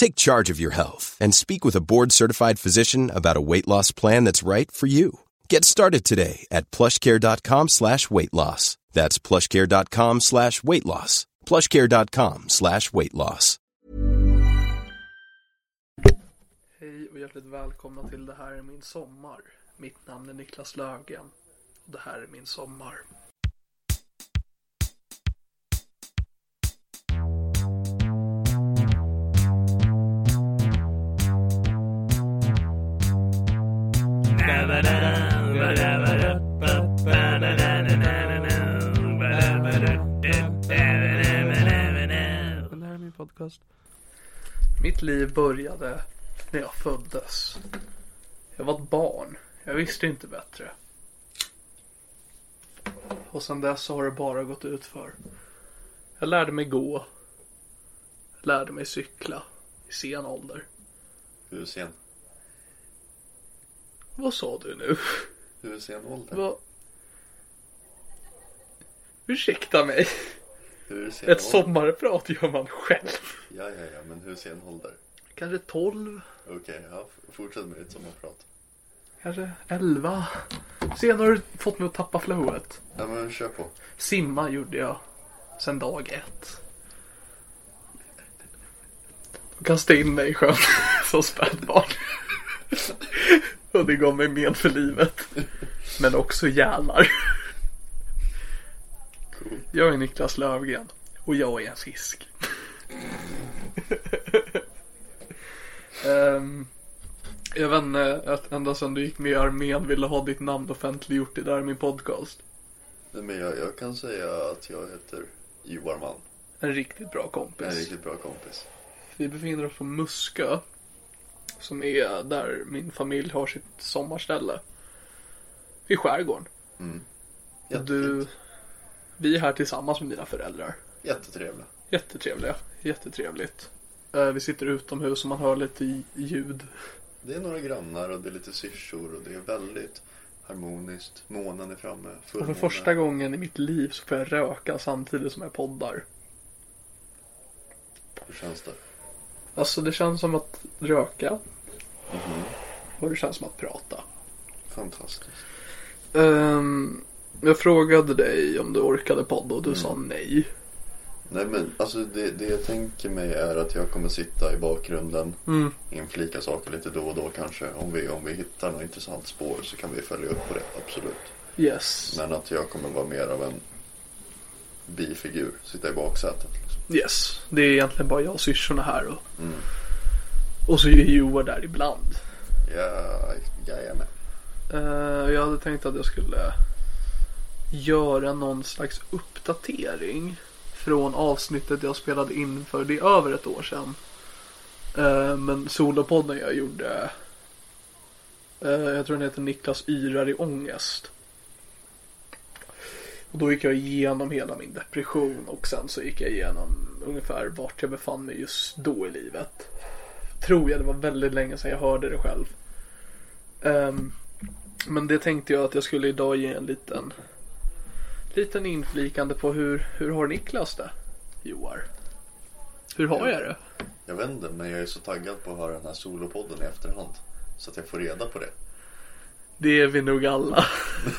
Take charge of your health and speak with a board-certified physician about a weight loss plan that's right for you. Get started today at plushcare.com slash weight loss. That's plushcare.com slash weight loss. plushcare.com slash weight loss. Hej och hjärtligt välkomna till Det här är min sommar. Mitt namn är Niklas Löfgren. Det här är min sommar. Här är min podcast. Mitt liv började när jag föddes. Jag var ett barn. Jag visste inte bättre. Och sen dess har det bara gått ut för. Jag lärde mig gå. Jag lärde mig cykla i sen ålder. Hur sen? Vad sa du nu? Hur sen ålder? Vad? Ursäkta mig. Ett sommarprat gör man själv. Ja, ja, ja, men hur sen ålder? Kanske 12, Okej, ja, f- fortsätt med ditt sommarprat. kanske 11. Sen har du fått mig att tappa flowet. Ja, men kör på. Simma gjorde jag sen dag ett. Och kastade in mig i sjön som spädbarn. Och det gav mig men för livet. Men också hjärnar. Cool. Jag är Niklas Löfgren och jag är en fisk. Jag vet inte, att ända sedan du gick med i armén ville ha ditt namn offentliggjort i där min podcast. Nej, men jag, jag kan säga att jag heter Johan Mann. En riktigt bra kompis. En riktigt bra kompis. Vi befinner oss på Muskö. Som är där min familj har sitt sommarställe. I skärgården. Och du, vi är här tillsammans med dina föräldrar. Jättetrevliga. Jättetrevliga. Jättetrevligt. Eh, Vi sitter utomhus och man hör lite ljud. Det är några grannar och det är lite syrsor och det är väldigt harmoniskt. Månen är framme. Och för första gången i mitt liv så får jag röka samtidigt som jag poddar. Hur känns det? Alltså det känns som att röka. Och det känns som att prata. Fantastiskt. Ehm, jag frågade dig om du orkade podda och du sa nej. Nej men alltså det, det jag tänker mig är att jag kommer sitta i bakgrunden. Mm. Inflika saker lite då och då kanske. Om vi, om vi hittar något intressant spår så kan vi följa upp på det. Absolut. Yes. Men att jag kommer vara mer av en bifigur. Sitta i baksätet. Yes. Det är egentligen bara jag och syrsorna här och, och så är Joar där ibland. Ja, med. Eh, jag hade tänkt att jag skulle göra någon slags uppdatering från avsnittet jag spelade in för det är över ett år sedan. Eh, men solopodden jag gjorde eh, jag tror den heter Niklas yrar i ångest. Och då gick jag igenom hela min depression och sen så gick jag igenom ungefär vart jag befann mig just då i livet. Tror jag, det var väldigt länge sedan jag hörde det själv. Um, Men det tänkte jag att jag skulle idag ge en liten liten inflikande på hur, hur har Niklas det? Joar. Hur har jag det? Jag vet inte, men jag är så taggad på att höra den här solopodden i efterhand. Så att jag får reda på det. Det är vi nog alla.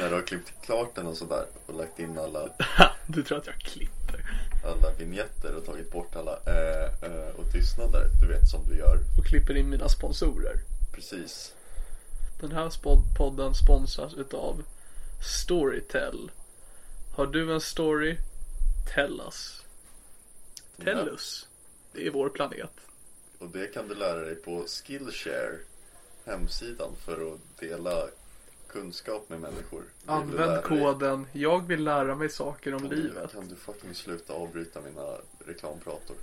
När du har klippt klart den och sådär och lagt in alla, Du tror att jag klipper. alla vignetter och tagit bort alla äh, äh, och tystnader. Du vet som du gör. Och klipper in mina sponsorer. Precis. Den här podden sponsras utav Storytel. Har du en story? Tell us. Tell us. Det är vår planet. Och det kan du lära dig på Skillshare. Hemsidan för att dela kunskap med människor. Du Använd koden Jag vill lära mig saker om Kan du, livet. kan du fucking sluta avbryta mina reklamprator?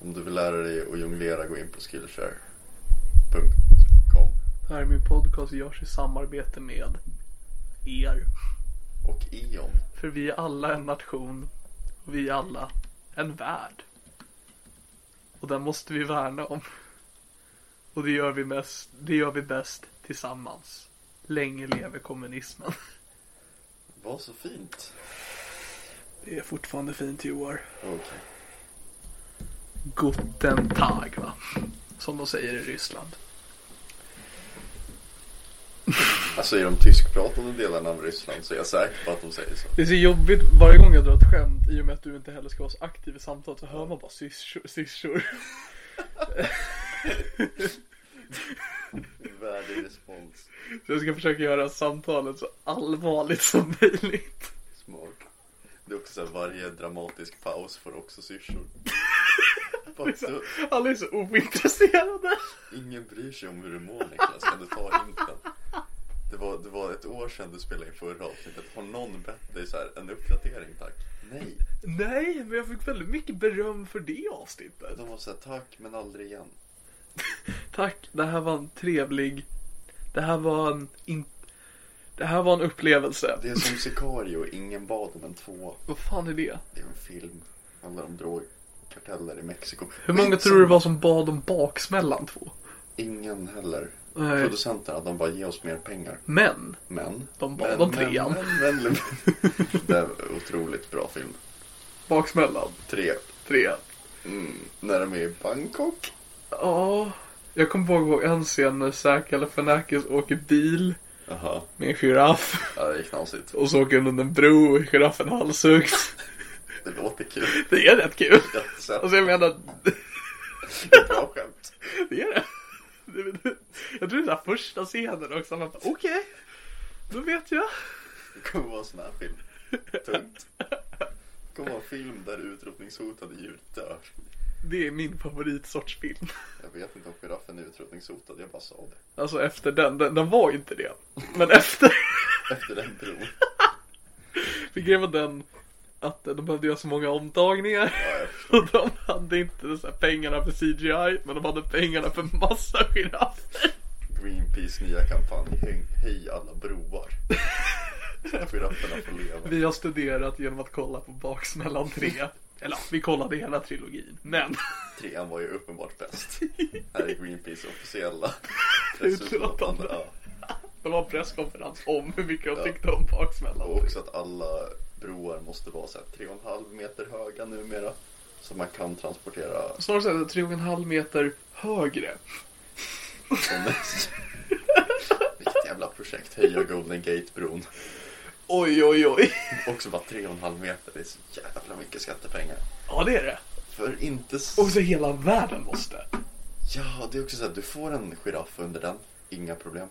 Om du vill lära dig att jonglera, gå in på skillshare.com Det här är min podcast görs i samarbete med er. och Ion. För vi är alla en nation. Och vi är alla en värld. Och den måste vi värna om. Och det gör vi, mest, det gör vi bäst tillsammans. Länge leve kommunismen. Vad så fint. Det är fortfarande fint Joar. Okej. Guten Tag va? Som de säger i Ryssland. Alltså i de tyskpratande delarna av Ryssland så är jag säker på att de säger så. Det är så jobbigt varje gång jag drar ett skämt i och med att du inte heller ska vara så aktiv i samtalet så hör man bara syrsor. Värdig respons. Så jag ska försöka göra samtalet så allvarligt som möjligt. Smart. Det är också så här, varje dramatisk paus får också syrsor. Så, Alla är så ointresserade. ingen bryr sig om hur du mår Niklas. Kan du ta hinten? Det var, det var ett år sedan du spelade in förra avsnittet. Har någon bett dig så här, en uppdatering tack? Nej. Nej, men jag fick väldigt mycket beröm för det avsnittet. De var så här, tack men aldrig igen. Tack, det här var en trevlig... Det här var en... In... Det här var en upplevelse. Det är som Sicario, ingen bad om en två. Vad fan är det? Det är en film. Handlar om drogkarteller i Mexiko. Hur många tror du det var som bad om baksmällan två? Ingen heller. Nej. Producenterna, de bara ge oss mer pengar. Men, Men. De bad men, om trean. Men, men, men, det är otroligt bra film. baksmällan, Tre. tre. Mm, när de är i Bangkok. Ja, jag kommer ihåg en scen när Zac Galifianakis åker bil Jaha, med en giraff. ja, det är knasigt. Och så åker han under en bro och giraffen är halshuggen. Det låter kul. Det är rätt kul. Alltså jag menar, det. är bra skämt. det är det. Jag tror det är första scenen också. Man okej, då vet jag. Det kommer vara en sån här film. Tungt. Det kommer vara en film där utrotningshotade djur dör. Det är min favoritsorts film. Jag vet inte om giraffen är utrotningshotad, jag bara sa det. Alltså efter den, den, den var inte det. Men efter, Efter den bron. för grejen var den att de behövde göra så många omtagningar. Ja. Och de hade inte så pengarna för CGI, men de hade pengarna för massa giraffer. Greenpeace nya kampanj. Hej, hej alla broar. Så att girafferna får leva. Vi har studerat genom att kolla på Baksmällan 3. Eller vi kollade hela trilogin. Men Trean var ju uppenbart bäst. Här är Greenpeace officiella Utlåtande. Ja. det var en presskonferens om hur mycket de Ja. tyckte om Baksmällan Och 3. också att alla broar måste vara så här 3,5 meter höga numera. Så man kan transportera Snarare så tre och en halv meter högre. Vilket jävla projekt. Höja Golden Gate-bron. Oj, oj, oj. Också bara 3,5 meter. Det är så jävla mycket skattepengar. Ja, det är det. För inte s- Och så hela världen måste. Ja, det är också så att du får en giraff under den. Inga problem.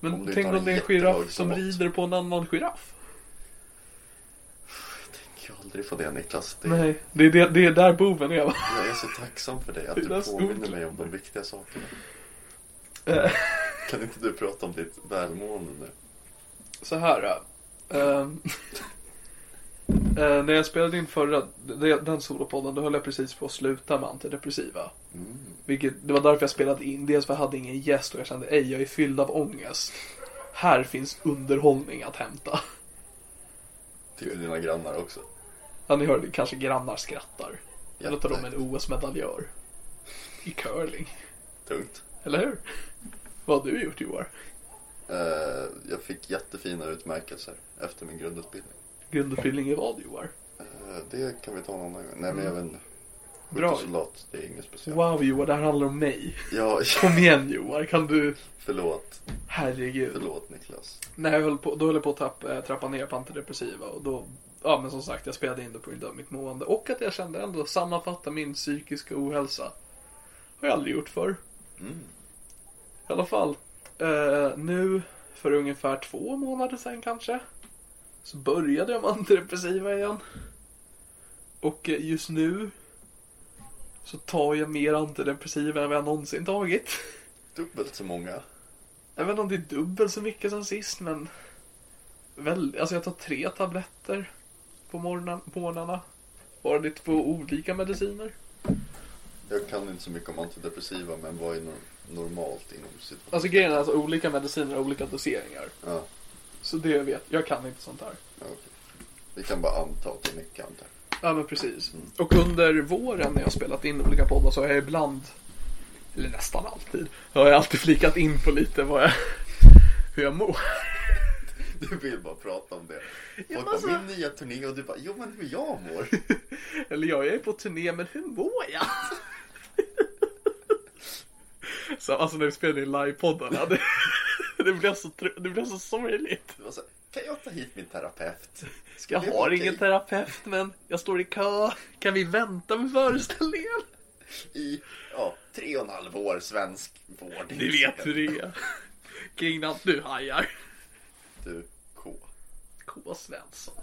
Om Men du tänk har om det är en jättelåg giraff som rider på en annan giraff. Jag aldrig få det Niklas. Det, Nej, det är, det, det är där boven är va? Jag är så tacksam för dig att Det du påminner mig om de viktiga sakerna. Eh, Kan inte du prata om ditt välmående nu? Så här. eh, när jag spelade in förra, den solopodden, då höll jag precis på att sluta med antidepressiva. Vilket, det var därför jag spelade in. Dels för jag hade ingen gäst och jag kände, ej jag är fylld av ångest. Här finns underhållning att hämta. Tyckte dina grannar också? Ja, ni hörde kanske grannar skrattar. Jätte. Eller tar de en OS-medaljör. I curling. Tungt. Eller hur? Vad har du gjort Joar? Eh, jag fick jättefina utmärkelser efter min grundutbildning. Grundutbildning i vad Joar? Eh, det kan vi ta någon annan gång. Nej men jag vet inte. Bra. Skyttesoldat, det är inget speciellt. Wow Joar, det här handlar om mig. Ja, Kom igen Joar, kan du? förlåt. Herregud. Förlåt Niklas. Nej, jag höll på, då höll jag på att trappa, äh, trappa ner på antidepressiva och då, ja men som sagt, jag spelade in det på grund av mitt mående och att jag kände ändå sammanfatta min psykiska ohälsa. Har jag aldrig gjort förr. Mm. I alla fall, eh, nu för ungefär två månader sedan kanske, så började jag med antidepressiva igen. Och eh, just nu så tar jag mer antidepressiva än vad jag någonsin tagit. Dubbelt så många. Jag vet inte om det är dubbelt så mycket som sist men väl, alltså jag tar tre tabletter på morgonen, på morgnarna. Bara det är två olika mediciner. Jag kan inte så mycket om antidepressiva men vad är nor- normalt inom sitt... Alltså grejen är alltså olika mediciner och olika doseringar. Ja, Så det jag vet, jag kan inte sånt här. ja okej. Vi kan bara anta att det är mycket antar Ja men precis. Och under våren när jag har spelat in olika poddar så har jag ibland, eller nästan alltid, har jag alltid flikat in på lite vad jag, hur jag mår. Du vill bara prata om det. Folk alltså- bara, min nya turné och du bara, jo men hur jag mår. Eller ja, jag är på turné, men hur mår jag? Så alltså när vi spelade in livepoddarna, det, det blev så, det blev så sorgligt. Så kan jag ta hit min terapeut? Ska Jag har ingen okej? terapeut, men jag står i kö. Kan vi vänta med föreställningen? I, ja, tre och en halv år svensk vård. Ni vet hur det är. Kringland, du hajar. Du, K. K. Svensson.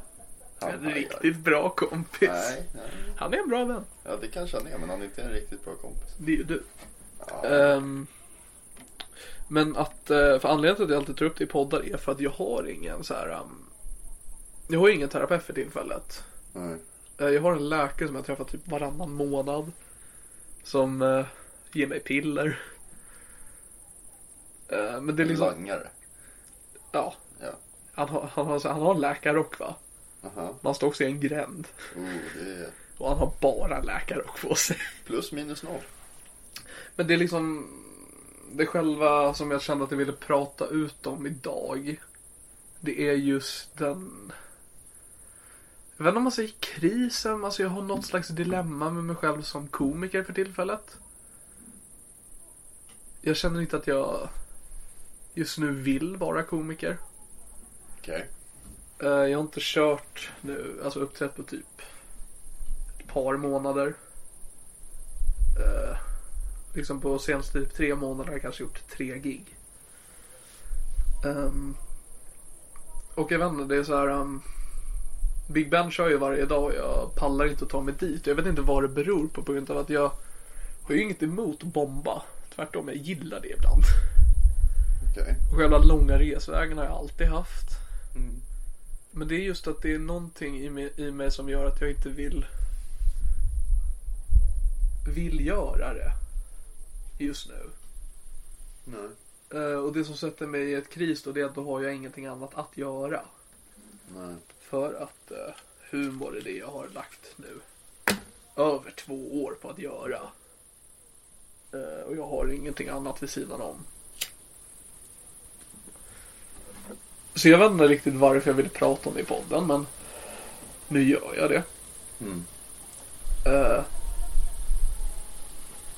Han En hajar. riktigt bra kompis. Nej, nej. Han är en bra vän. Ja, det kanske han är, men han är inte en riktigt bra kompis. Det är du. Ja, Ehm, men att, eh, för anledningen till att jag alltid tar upp det i poddar är för att jag har ingen så här. ehm, jag har ingen terapeut för tillfället. nej. Eh, Jag har en läkare som jag träffar typ varannan månad. Som eh, ger mig piller. Eh, men det är liksom, Langare. ja. Ja. Han har, han har, han har en läkarrock va? Aha. Men han står också i en gränd. Oh, det är Och han har bara en läkarrock på sig. plus minus noll. Men det är liksom det själva som jag kände att jag ville prata ut om idag. Det är just den jag vet inte om man säger krisen, alltså jag har något slags dilemma med mig själv som komiker för tillfället. Jag känner inte att jag just nu vill vara komiker. Okej. Eh, Jag har inte kört nu, alltså uppträtt på typ ett par månader. Liksom på senaste typ tre månader har jag kanske gjort tre gig. Ehm, och jag vet inte, det är så här. ehm, Big Ben kör ju varje dag och jag pallar inte att ta mig dit. Jag vet inte vad det beror på på grund av att jag har ju inget emot att bomba. Tvärtom, jag gillar det ibland. Okej. Och själva långa resvägen har jag alltid haft. Mm. Men det är just att det är någonting i mig, i mig som gör att jag inte vill vill göra det just nu. Nej. Eh, och det som sätter mig i ett kris då det är att då har jag ingenting annat att göra. Nej. För att uh, humor är det jag har lagt nu över två år på att göra. Eh, och jag har ingenting annat vid sidan om. Så jag vet inte riktigt varför jag vill prata om det i podden men nu gör jag det. Mm. Eh,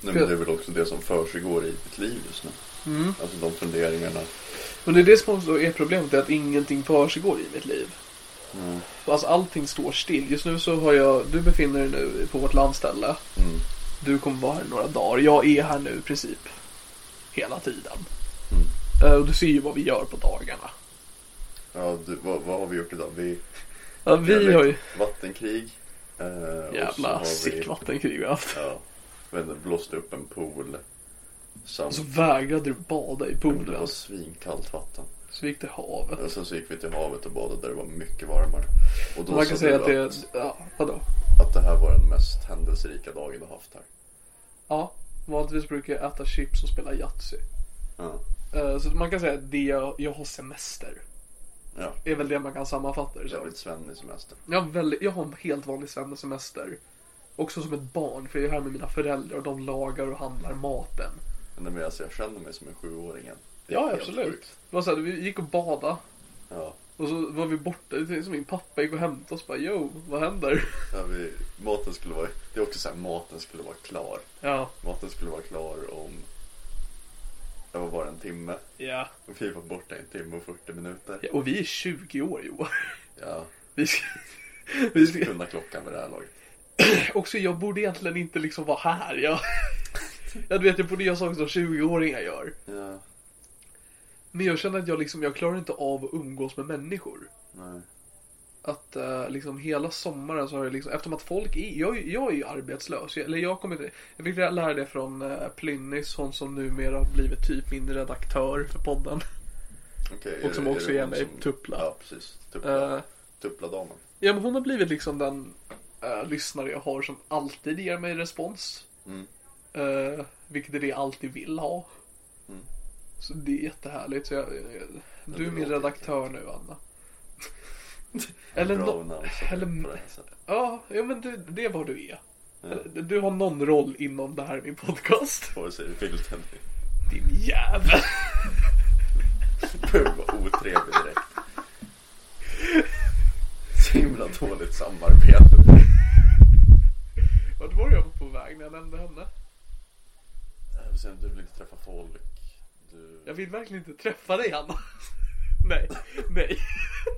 Nej, men det är väl också det som försiggår i ditt liv just nu. Mm. Alltså de funderingarna. Men det är det som också är problemet, är att ingenting försiggår i mitt liv. Mm. Alltså allting står still. Just nu så har jag, du befinner dig nu på vårt landställe. Mm. Du kommer vara här några dagar. Jag är här nu i princip hela tiden. Mm. Eh, Och du ser ju vad vi gör på dagarna. Ja, du, vad, vad har vi gjort idag? Vi, Ja, vi har ju vattenkrig. Eh, och jävla sick vi, vattenkrig vi har haft. Ja, jag vet inte, blåst upp en pool. Samt, Så vägrade du bada i det poolen. var svinkallt vatten. Så gick till havet. Och sen så gick vi till havet och badade där det var mycket varmare. Och då Man kan säga att det, att, ja, vadå? att det här var den mest händelserika dagen du haft här. Ja, vanligtvis brukar jag äta chips och spela Yatzy. Ja. Eh, Så man kan säga att det jag, jag har semester. Ja, är väl det man kan sammanfatta det som. jävligt svennig semester. Jag har, väldigt, jag har en helt vanlig semester. Också som ett barn, för jag är här med mina föräldrar och de lagar och handlar maten. Men är mer alltså, jag känner mig som en sjuåring än. Är Ja, absolut. sjukt. Det var så här, vi gick och badade. Ja. Och så var vi borta. Som min pappa gick och hämtade oss. Bara, yo, vad händer? Ja, vi, maten skulle vara, det är också så här, maten skulle vara klar. Ja, Maten skulle vara klar om, det var bara en timme. ja. Och vi var borta en timme och 40 minuter. ja och vi är 20 år Johan. Ja, Vi ska, vi ska, kunna klockan vid det här laget. också jag borde egentligen inte liksom vara här. Jag, jag vet, jag borde göra saker som 20-åringar gör. Ja, Men jag känner att jag liksom, jag klarar inte av att umgås med människor. nej. Att eh, liksom hela sommaren så har jag liksom, eftersom att folk är, jag, jag är ju arbetslös. Jag, eller jag kommer inte, jag fick lära det från uh, Plynnis, hon som numera har blivit typ min redaktör för podden. Okej, Och är som är också hon mig som- tuppla. Ja, precis. Tuppla, Eh, Tuppla-damen. ja men hon har blivit liksom den eh, lyssnare jag har som alltid ger mig respons. Mm. Eh, vilket är det jag alltid vill ha. Mm. Så det är jättehärligt. Så jag, jag, du är min redaktör nu Anna. eller no, namn eller-. Ja, ja men du, det är vad du är. Ja. Eller, Du har någon roll inom det här min podcast. Vare sig du vill det Din jävel. eller vara otrevlig direkt. Så himla dåligt samarbete. Vart var jag på väg när jag nämnde henne? Du vill inte träffa folk. Du... Jag vill verkligen inte träffa dig Anna. nej, nej.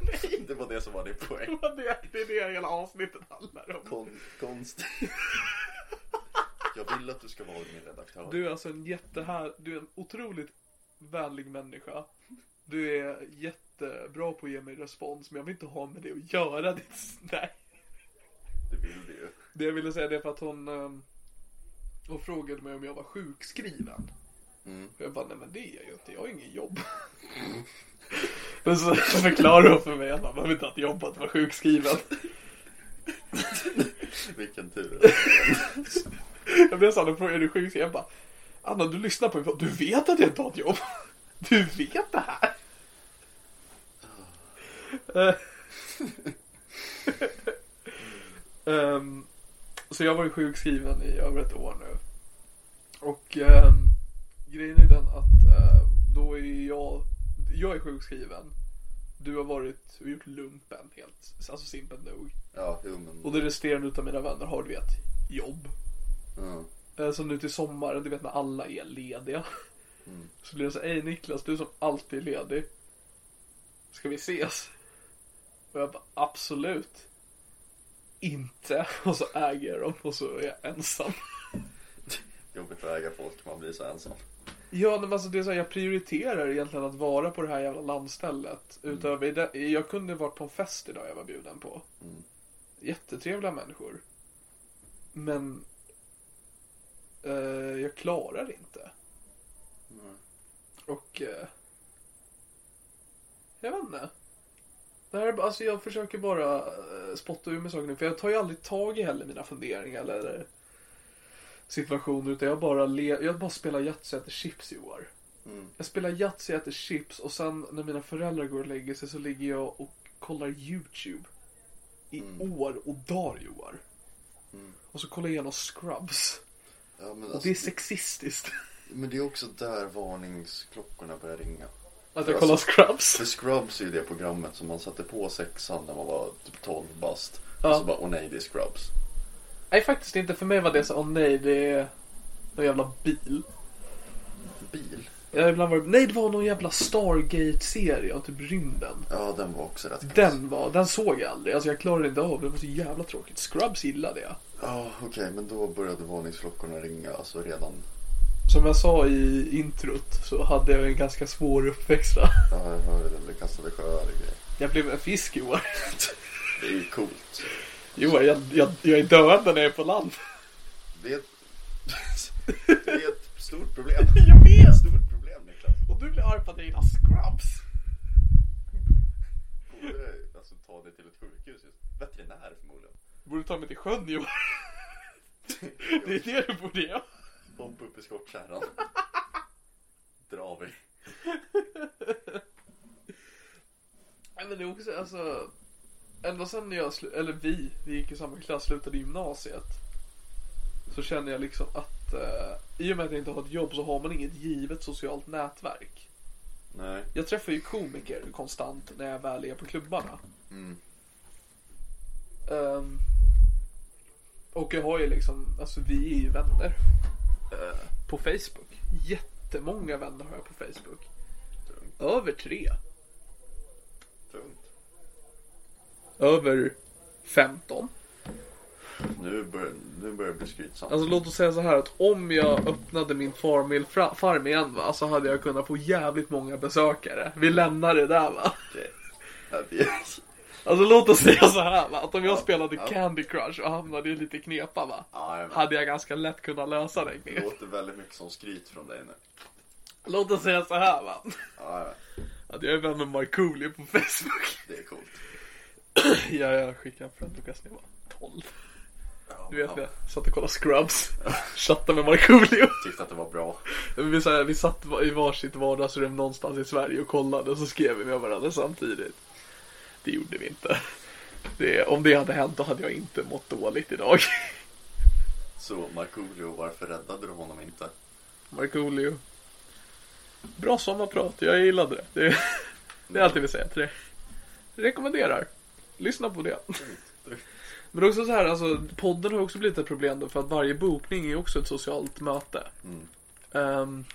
nej. Det var det som var din poäng. Det, är- det är det hela avsnittet handlar om. Kon konst. Jag vill att du ska vara min redaktör. Du är alltså en jättehär, du är en otroligt vänlig människa. Du är jättebra på att ge mig respons, men jag vill inte ha med det att göra. Det, nej. Det vill du ju. Det jag ville säga det är för att hon, ehm, hon frågade mig om jag var sjukskriven. Mm. Och jag bara, nej men det är jag ju inte, jag har ingen jobb. Men så förklarade hon för mig att man behöver inte ha ett jobb att vara sjukskriven. Vilken tur. Jag blev såhär, frågade är du sjukskriven? Jag bara, Anna du lyssnar på mig, du vet att jag inte har ett jobb. Du vet det här. Ehm, så jag var ju sjukskriven i över ett år nu. Och ehm, grejen är den att eh, då är jag, jag är sjukskriven. Du har varit och gjort lumpen helt, alltså simpelt nog. Ja, jo men. Och det resterande utav mina vänner har du vet, jobb. Ja. Eh, Så nu till sommaren, du vet när alla är lediga. Mm. Så blir det så ej Niklas, du som alltid är ledig. Ska vi ses? Och jag bara, absolut. Inte. Och så äger jag dem och så är jag ensam. Jobbigt att äga folk, man blir så ensam. Ja, men alltså det är så här, jag prioriterar egentligen att vara på det här jävla landstället. Utöver det, jag kunde varit på en fest idag jag var bjuden på. Mm. Jättetrevliga människor. Men eh, jag klarar inte. Mm. Och eh, jag vet inte. Det här alltså jag försöker bara eh, spotta ur mig saker nu. För jag tar ju aldrig tag i heller mina funderingar eller situationer. Utan jag bara, le, jag bara spelar Yatzy och äter chips i år. Mm. Jag spelar Yatzy och äter chips och sen när mina föräldrar går och lägger sig så ligger jag och kollar YouTube. I år och dagar Joar. Och så kollar jag igenom Scrubs. Ja, men, Och alltså, det är sexistiskt. men det är också där varningsklockorna börjar ringa. Att jag kollar Scrubs. För Scrubs är ju det programmet som man satte på sexan när man var typ 12 bast. Ja. Och så bara, åh nej det är Scrubs. Nej faktiskt inte. För mig var det så, åh nej det är någon jävla bil. Bil? Jag har ibland varit, nej det var någon jävla Stargate-serie om typ rymden. Ja den var också rätt kass. Den var, den såg jag aldrig. Alltså jag klarade inte av det. Det var så jävla tråkigt. Scrubs gillade jag. Ja okej men då började varningsklockorna ringa alltså redan. Som jag sa i introt så hade jag en ganska svår uppväxt. va? Ja jag hörde det, det kastade sjöar och grejer. Jag blev en fisk Johan. Det är ju coolt. Johan, jag, jag, jag är döende när jag är på land. Det är ett, det är ett stort problem. Jag vet! Stort problem Niklas. Och du blir arg på att gillar Scrubs. Borde alltså ta dig till ett sjukhus. Veterinär förmodligen. Borde ta mig till sjön Johan. Det är det du borde göra. Pompa upp i skottkärran. Drar vi. Men det är också alltså. Ända sen när jag, eller vi, vi gick i samma klass, slutade gymnasiet. Så känner jag liksom att eh, i och med att jag inte har ett jobb så har man inget givet socialt nätverk. Nej. Jag träffar ju komiker konstant när jag väl är på klubbarna. Mm. Ehm, och jag har ju liksom, alltså vi är ju vänner. På Facebook. Jättemånga vänner har jag på Facebook. Över tre. Tungt. Över 15. Nu börjar, nu börjar det bli skrytsamt. Alltså låt oss säga så här att om jag öppnade min farmil farm igen va, så hade jag kunnat få jävligt många besökare. Vi lämnar det där va. Okej. Alltså låt oss säga så här va, att om jag spelade Candy Crush och hamnade i lite knepa va. Ja, jag vet. Hade jag ganska lätt kunnat lösa den Det knep. låter väldigt mycket som skryt från dig nu. Låt oss säga så här va. Ja, jag vet. Att jag är vän med Markoolio på Facebook. det är coolt. Ja, jag skickade en friend request när jag var 12. Ja, Du vet jag satt och kollade Scrubs. Chattade med Markoolio. Tyckte att det var bra. Vi, så här, vi satt i varsitt vardagsrum någonstans i Sverige och kollade och så skrev vi med varandra samtidigt. Det gjorde vi inte. Det, om det hade hänt då hade jag inte mått dåligt idag. Så Markoolio, varför räddade du honom inte? Markoolio. Bra sommarprat, jag gillade det. Det, det är allt jag vill säga till det. Rekommenderar. Lyssna på det. Men också så här, alltså podden har också blivit ett problem då för att varje bokning är också ett socialt möte. Ehm,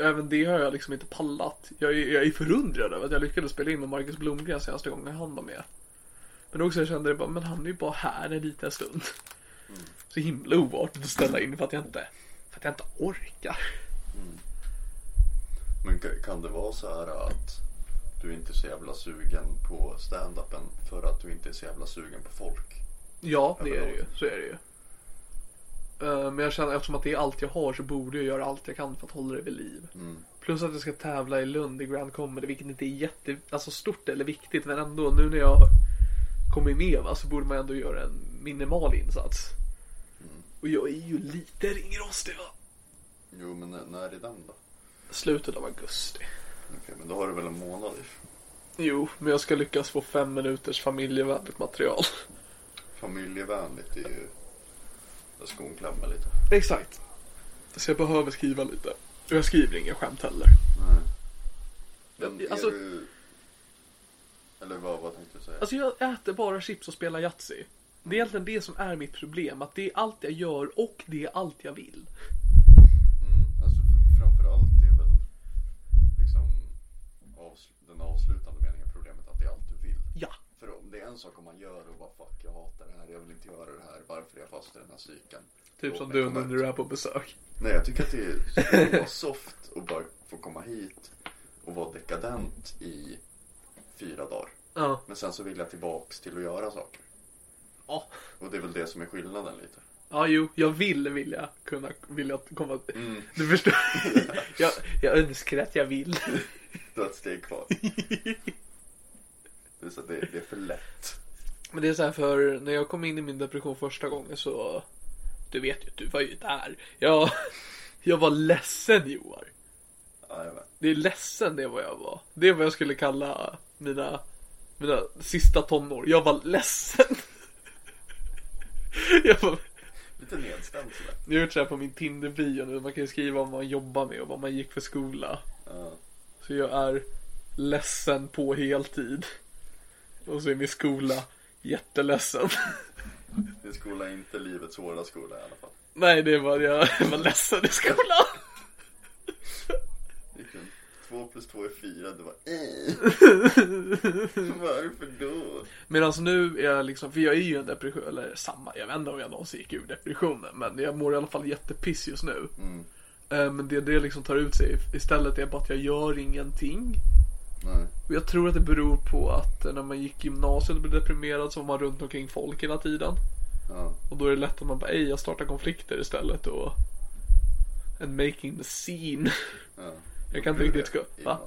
även det har jag liksom inte pallat. Jag är, jag är förundrad över att jag lyckades spela in med Marcus Blomgren senaste gången han var med. Men också jag kände det bara, men han är ju bara här en liten stund. Så himla oartigt att ställa in för att jag inte, för att jag inte orkar. Men ka- kan det vara så här att du inte är så jävla sugen på stand-upen för att du inte är så jävla sugen på folk? Ja, det är det ju. Så är det ju. Eh, Men jag känner eftersom att det är allt jag har så borde jag göra allt jag kan för att hålla det vid liv. Plus att jag ska tävla i Lund i Grand Comedy vilket inte är jätte, alltså stort eller viktigt men ändå nu när jag kommer med va, så borde man ändå göra en minimal insats. Och jag är ju lite ringrostig va. Jo, men när, när är den då? Slutet av augusti. Okej, men då har du väl en månad. Jo, men jag ska lyckas få fem minuters familjevänligt material. Familjevänligt är ju... Där skon klämmer lite. Exakt. Så jag behöver skriva lite. Och jag skriver inga skämt heller. Men är alltså- du... Eller vad, vad tänkte du säga? Alltså jag äter bara chips och spelar Yatzy. Det är egentligen det som är mitt problem. Att det är allt jag gör och det är allt jag vill. Mm, alltså framförallt är väl liksom avsl- den avslutande meningen problemet att det är allt du vill. Ja. För om det är en sak om man gör och bara fuck jag vill inte göra det här, varför är jag fast i den här cykeln? Typ Låt som du när du är på besök. Nej jag tycker att det är så vara soft och bara få komma hit och vara dekadent i fyra dagar. Ja. Men sen så vill jag tillbaks till att göra saker. Ja. Och det är väl det som är skillnaden lite. Ja, jo, jag vill vilja kunna vilja komma. Du förstår. jag, jag önskar att jag vill. Du har ett steg kvar. Det är, så att det, det är för lätt. Men det är så här för när jag kom in i min depression första gången så. Du vet ju, du var ju där. Jag, jag var ledsen Joar. Ja, jag vet. Det är ledsen det är vad jag var. Det är vad jag skulle kalla mina, mina sista tonår. Jag var ledsen. jag, var, Lite nedstämd sådär. jag har gjort så här på min Tinder-bio nu. Man kan ju skriva vad man jobbar med och vad man gick för skola. Ja. Så jag är ledsen på heltid. Och så är min skola jätteledsen. Din skola är inte livets hårda skola i alla fall. Nej, det var jag var ledsen i skolan. Två plus två är fyra, det var. Varför då? Medan nu är jag liksom, för jag är ju en depression, eller samma, jag vet inte om jag någonsin gick ur depressionen. Men jag mår i alla fall jättepiss just nu. Eh, Men det det liksom tar ut sig istället är bara att jag gör ingenting. Nej. Och jag tror att det beror på att eh, när man gick gymnasiet och blev deprimerad så var man runt omkring folk hela tiden. Ja. Och då är det lätt att man bara, ej jag startar konflikter istället och And making the scene. ja. Jag kan inte riktigt i va?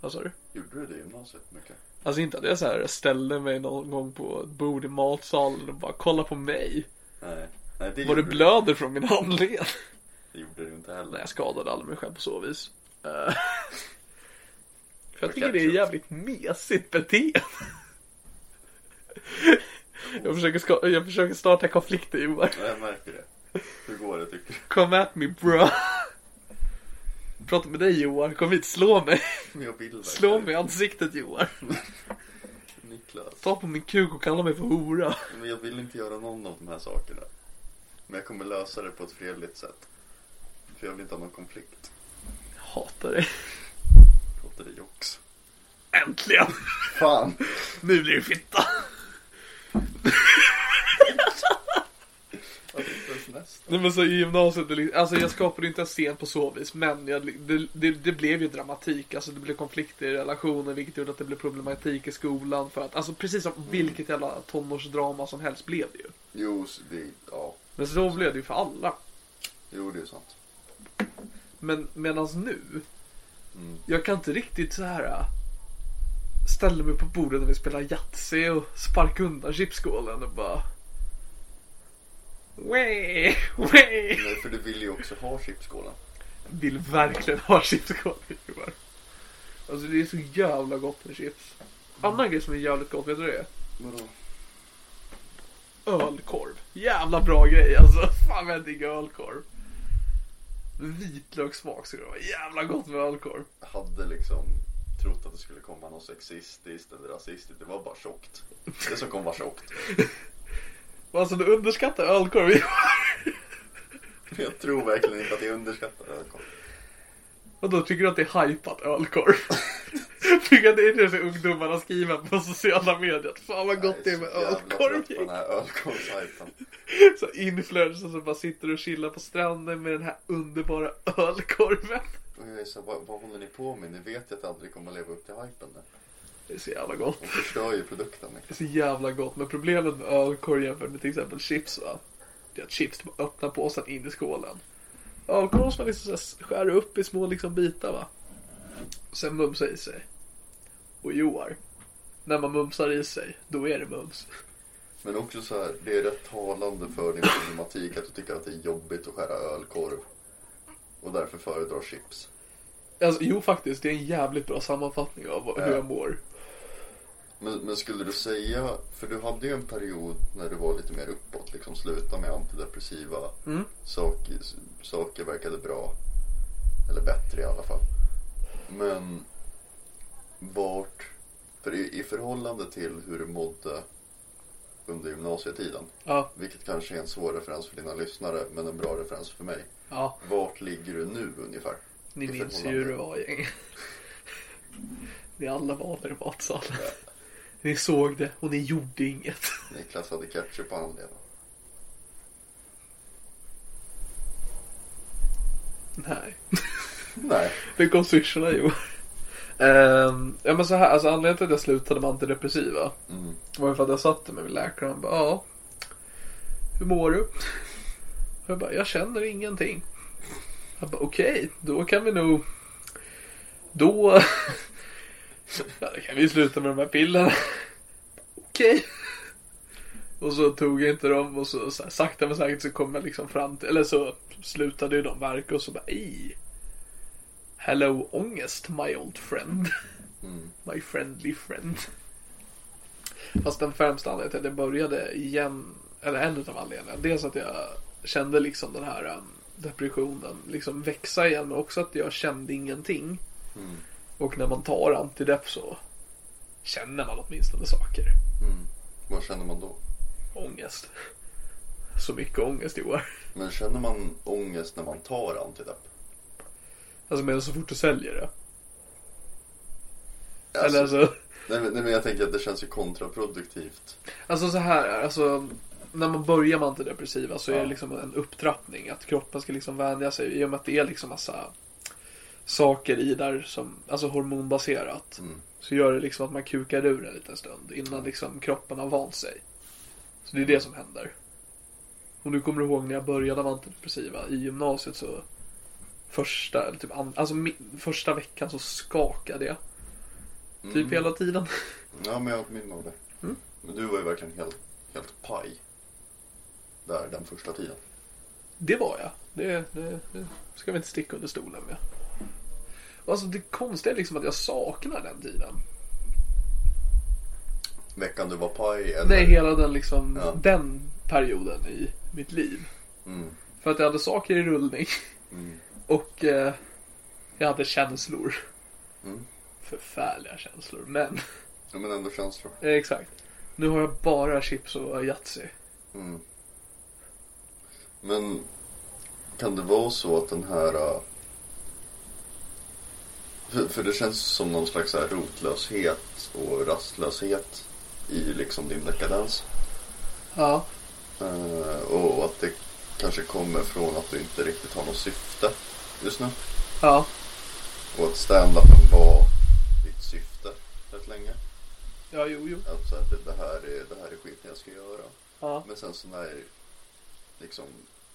Vad sa du? Gjorde du det i gymnasiet mycket? Alltså inte att jag så här ställde mig någon gång på ett bord i matsalen och bara kolla på mig. Nej. Nej det Var det gjorde du- blöder från min handled? Det gjorde du inte heller. Nej jag skadade aldrig mig själv på så vis. För jag tycker det är jävligt mesigt beteende. Jag försöker, ska- jag försöker starta konflikter Johan. Ja, jag märker det. Hur går det tycker du? Come at me bro. prata med dig Johan. Kom hit, slå mig. Jag vill Slå mig i ansiktet Johan. Niklas. Ta på min kuk och kalla mig för hora. Men jag vill inte göra någon av de här sakerna. Men jag kommer lösa det på ett fredligt sätt. För jag vill inte ha någon konflikt. Jag hatar dig. Det jox. Äntligen! Fan! Nu blir det fitta. Nej men så i gymnasiet, alltså jag skapade inte en scen på så vis men jag, det, det, det blev ju dramatik, alltså det blev konflikter i relationer vilket gjorde att det blev problematik i skolan för att, alltså precis som vilket jävla tonårsdrama som helst blev det ju. Jo, det, ja. Men så blev det ju för alla. Jo, det är sant. Men medans nu, Mm. jag kan inte riktigt så här äh, ställa mig på bordet när vi spelar Yatzy och sparka undan chipsskålen och bara Way, way. Nej, för du vill ju också ha chipsskålen. Vill verkligen ha chipsskål Johan. Alltså det är så jävla gott med chips. Annan grej som är jävligt gott, vet du det? Vadå? Ölkorv. Jävla bra grej alltså. Fan vad jag diggar ölkorv. Vitlökssmak skulle det vara. Jävla gott med ölkorv. Jag hade liksom trott att det skulle komma något sexistiskt eller rasistiskt. Det var bara tjockt. Det som kom var tjockt. Alltså du underskattar ölkorv. Jag tror verkligen inte att jag underskattar ölkorv. Och då tycker du att det är hypat ölkorv? tycker det är det som ungdomarna skriver på sociala medier. Fan vad gott det är med Jag ölkorv. Så influencers som bara sitter och chillar på stranden med den här underbara ölkorven. Och jag är så, vad, vad håller ni på med? Ni vet ju att det aldrig kommer att leva upp till hypen. Det är så jävla gott. De förstör ju produkten. Det är så jävla gott. Men problemet med ölkorv jämfört med till exempel chips va. Det är att chips, bara öppnar påsen in i skålen. Ölkorv måste man liksom skära upp i små liksom bitar va. Sen mumsa i sig. Och Joar. När man mumsar i sig, då är det mums. Men också så här, det är rätt talande för din problematik att du tycker att det är jobbigt att skära ölkorv. Och därför föredrar chips. Alltså, jo faktiskt, det är en jävligt bra sammanfattning av hur Ja. jag mår. Men, men skulle du säga, för du hade ju en period när du var lite mer uppåt, liksom sluta med antidepressiva Mm. saker, saker verkade bra. Eller bättre i alla fall. Men vart, för i, i förhållande till hur du mådde under gymnasietiden, Ja, vilket kanske är en svår referens för dina lyssnare, men en bra referens för mig. ja. Vart ligger du nu ungefär? Ni minns ju hur det var gäng. Ni alla var där i matsalen. Ni såg det och ni gjorde inget. Niklas hade ketchup på handleden. Nej. Nej. Det kom syrsorna jo. Ehm, ja men så här, alltså anledningen till att jag slutade med antidepressiva Mm. var ju för att jag satte mig med läkaren och han bara ja. Hur mår du? Jag bara, jag känner ingenting. Jag bara okej, då kan vi nog Då Ja då kan vi sluta med de här pillerna. Okej. Och så tog jag inte dem och så, så här, sakta men säkert så kom jag liksom fram till, eller så slutade ju de verka och så bara i. Hello ångest my old friend. Mm. My friendly friend. Fast den främsta anledningen till att jag började igen, eller en av anledningarna, dels att jag kände liksom den här um, depressionen liksom växa igen, men också att jag kände ingenting. Mm. Och när man tar antidepp så känner man åtminstone saker. Mm. Vad känner man då? Ångest. Så mycket ångest i år. Men känner man ångest när man tar antidepp? Alltså men så fort du säljer det. Alltså, Eller alltså, nej, men, nej men jag tänker att det känns ju kontraproduktivt. alltså så här är alltså när man börjar med antidepressiva så är Ja. det liksom en upptrappning. Att kroppen ska liksom vänja sig. I och med att det är liksom massa saker i där som, alltså hormonbaserat. Mm. Så gör det liksom att man kukar ur en liten stund innan liksom kroppen har vant sig. Så det är det som händer. Och nu kommer du ihåg när jag började med antidepressiva i gymnasiet så första, eller typ an, alltså första veckan så skakade jag. Typ Mm. hela tiden. Ja men jag har ett minne av det. Mm. Men du var ju verkligen helt, helt paj. Där den första tiden. Det var jag. Det, det, det ska vi inte sticka under stolen med. Alltså det konstiga är liksom att jag saknar den tiden. Veckan du var paj eller? Nej, hela den liksom, Ja. den perioden i mitt liv. Mm. För att jag hade saker i rullning. Mm. Och eh, Jag hade känslor. Mm. Förfärliga känslor. Men, Ja, men ändå känslor. eh, exakt. Nu har jag bara chips och Yatzy. Mm. Men kan det vara så att den här... äh, För, för det känns som någon slags här rotlöshet och rastlöshet i liksom din dekadens. Ja. Eh, och, och att det kanske kommer från att du inte riktigt har något syfte just nu. Ja. Och att stand-upen var ditt syfte rätt länge. Ja, jo, jo. Att så här, det, det, här är, det här är skiten jag ska göra. Ja. Men sen så när liksom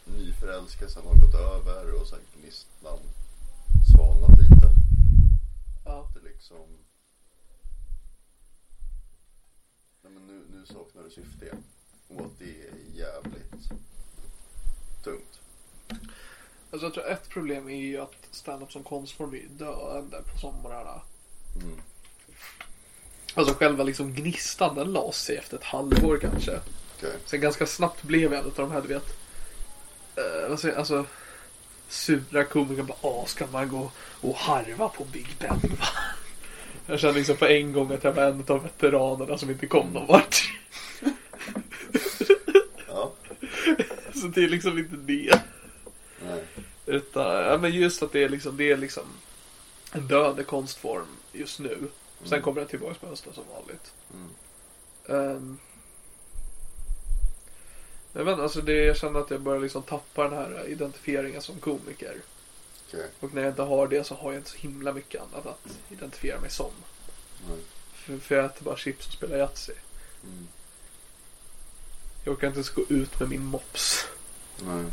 nyförälskelsen har gått över och sen gnistnan svalnat lite. Ja. Det liksom Nej men nu, nu saknar du syfte igen. Och att det är jävligt tungt. Alltså jag tror ett problem är ju att stand-up som konstform är döende på somrarna. Mm. Alltså själva liksom gnistan den la sig efter ett halvår kanske. Okej. Sen ganska snabbt blev jag en av de här du vet. Uh, vad säger, jag, alltså sura komiker bara åh ska man gå och harva på Big Ben va? Jag kände liksom på en gång att jag var en av veteranerna som inte kom någon vart. Ja. Så det är liksom inte det. Nej. Utan, ja, men just att det är liksom, det är liksom en döende konstform just nu. Sen kommer den tillbaka på hösten som vanligt. Ehm, jag vet alltså det, jag känner att jag börjar liksom tappa den här identifieringen som komiker. Okej. Och när jag inte har det så har jag inte så himla mycket annat att identifiera mig som. Nej. För, för jag äter bara chips och spelar Yatzy. Mm. Jag orkar inte ens gå ut med min mops. Nej.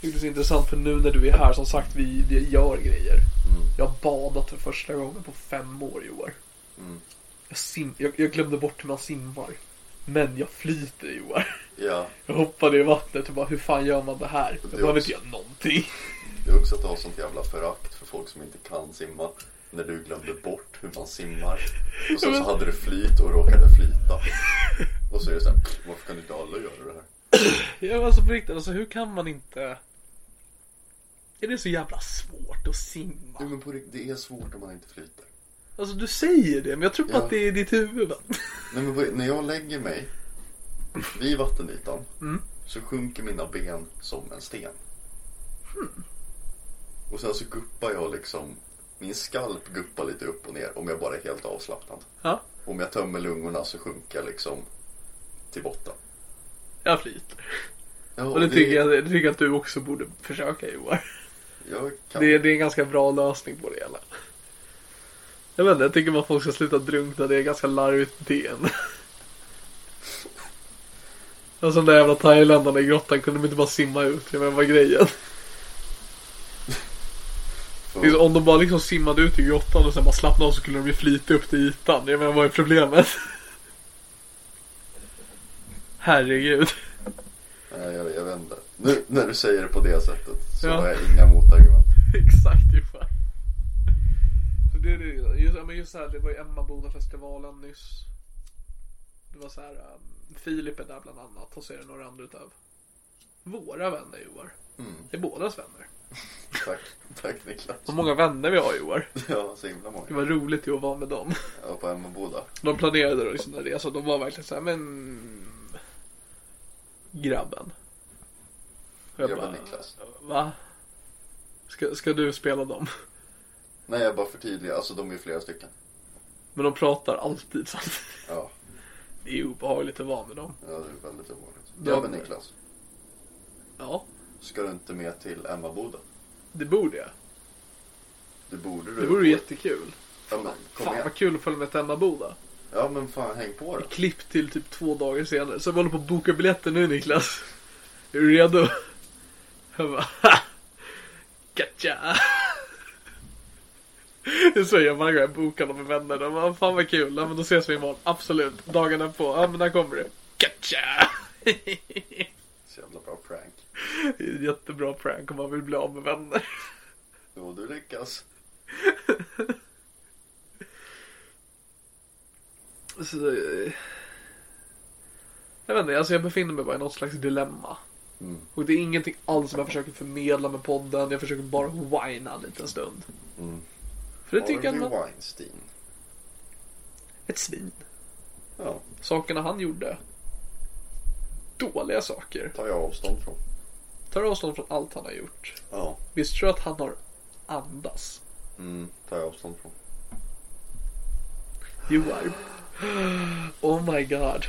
Det är så intressant för nu när du är här som sagt vi, vi gör grejer. Mm. Jag har badat för första gången på fem år i år. Mm. Jag, sim, jag, jag glömde bort hur man simmar. Men jag flyter Johan. Ja. Jag hoppade i vattnet och bara hur fan gör man det här? Jag behöver inte göra någonting. Det är också att ha sånt jävla förakt för folk som inte kan simma. När du glömde bort hur man simmar. Och sen så hade du flyt och råkade flyta. Och så är det såhär, varför kan inte alla göra det här? Jag var alltså på riktigt, alltså hur kan man inte... Är det så jävla svårt att simma? Jo men på rikt- det är svårt om man inte flyter. Alltså du säger det, men jag tror bara Ja. att det är i ditt huvud. Nej men på, när jag lägger mig vid vattenytan så sjunker mina ben som en sten. Och sen så guppar jag liksom, min skalp guppar lite upp och ner om jag bara är helt avslappnad. Ja, Om jag tömmer lungorna så sjunker jag liksom till botten. jag flyter. Ja, Och det tycker jag, det tycker jag att du också borde försöka Johan. Jag kan. Det, är- det är en ganska bra lösning på det hela. Jag vet inte, jag tycker bara folk ska sluta drunkna. Det är ganska larvigt beteende. Och som de där jävla thailändarna i grottan kunde de inte bara simma ut. Det var vad grejen. Det så, Om de bara liksom simmade ut i grottan och sen bara slappnade av så skulle de ju flyta upp till ytan. Jag menar vad är problemet? Herregud. Nej, jag, jag vet inte. Nu när du säger det på det sättet så Ja. har jag inga motargument. Exakt. Så det är det. Just, ja, men just här, det var ju Emmaboda-festivalen nyss. Det var så här, um, Filip är där bland annat och så är det några andra utav våra vänner Joar. Mm. Det är bådas vänner. Tack, tack Niklas. Så många vänner vi har Joar. Ja, så himla Det många. var roligt ju att vara med dem. Var på Emmaboda. De planerade liksom en resa de var verkligen så här, men grabben. Och jag bara, Niklas. Va? Ska, ska du spela dem? Nej, jag bara förtydligar. Alltså de är flera stycken. Men de pratar alltid att Ja, det är obehagligt att vara med dem. ja det är väldigt ovanligt. De- Grabben Niklas. Ja, Ska du inte med till Emmaboda? det borde jag. Det borde du. Det vore ju jättekul. Ja, men kom Fan igen. vad kul att följa med till Emmaboda. Ja, men fan häng på då. Klipp till typ två dagar senare. Så vi håller på att boka biljetter nu Niklas. Är du redo? Jag bara, ha! Gotcha! Det säger jag varje gång jag bokar dem med vänner. De bara, fan vad kul. Ja, men då ses vi imorgon. Absolut. Dagarna på. Ja men när kommer du? Gotcha! Så jävla bra prank. Är jättebra prank om man vill bli av med vänner. Jo, du lyckas. Så, eh, jag vet inte, alltså jag befinner mig bara i något slags dilemma. Mm. Och det är ingenting alls som jag försöker förmedla med podden. Jag försöker bara whina en liten stund. Mm. För det tycker jag Harvey att man... Weinstein. Ett svin. Ja, Sakerna han gjorde. Dåliga saker. tar jag avstånd från. Tar avstånd från allt han har gjort. Ja, Visst tror du att han har andas? mm, tar jag avstånd från. Joar. Oh my god.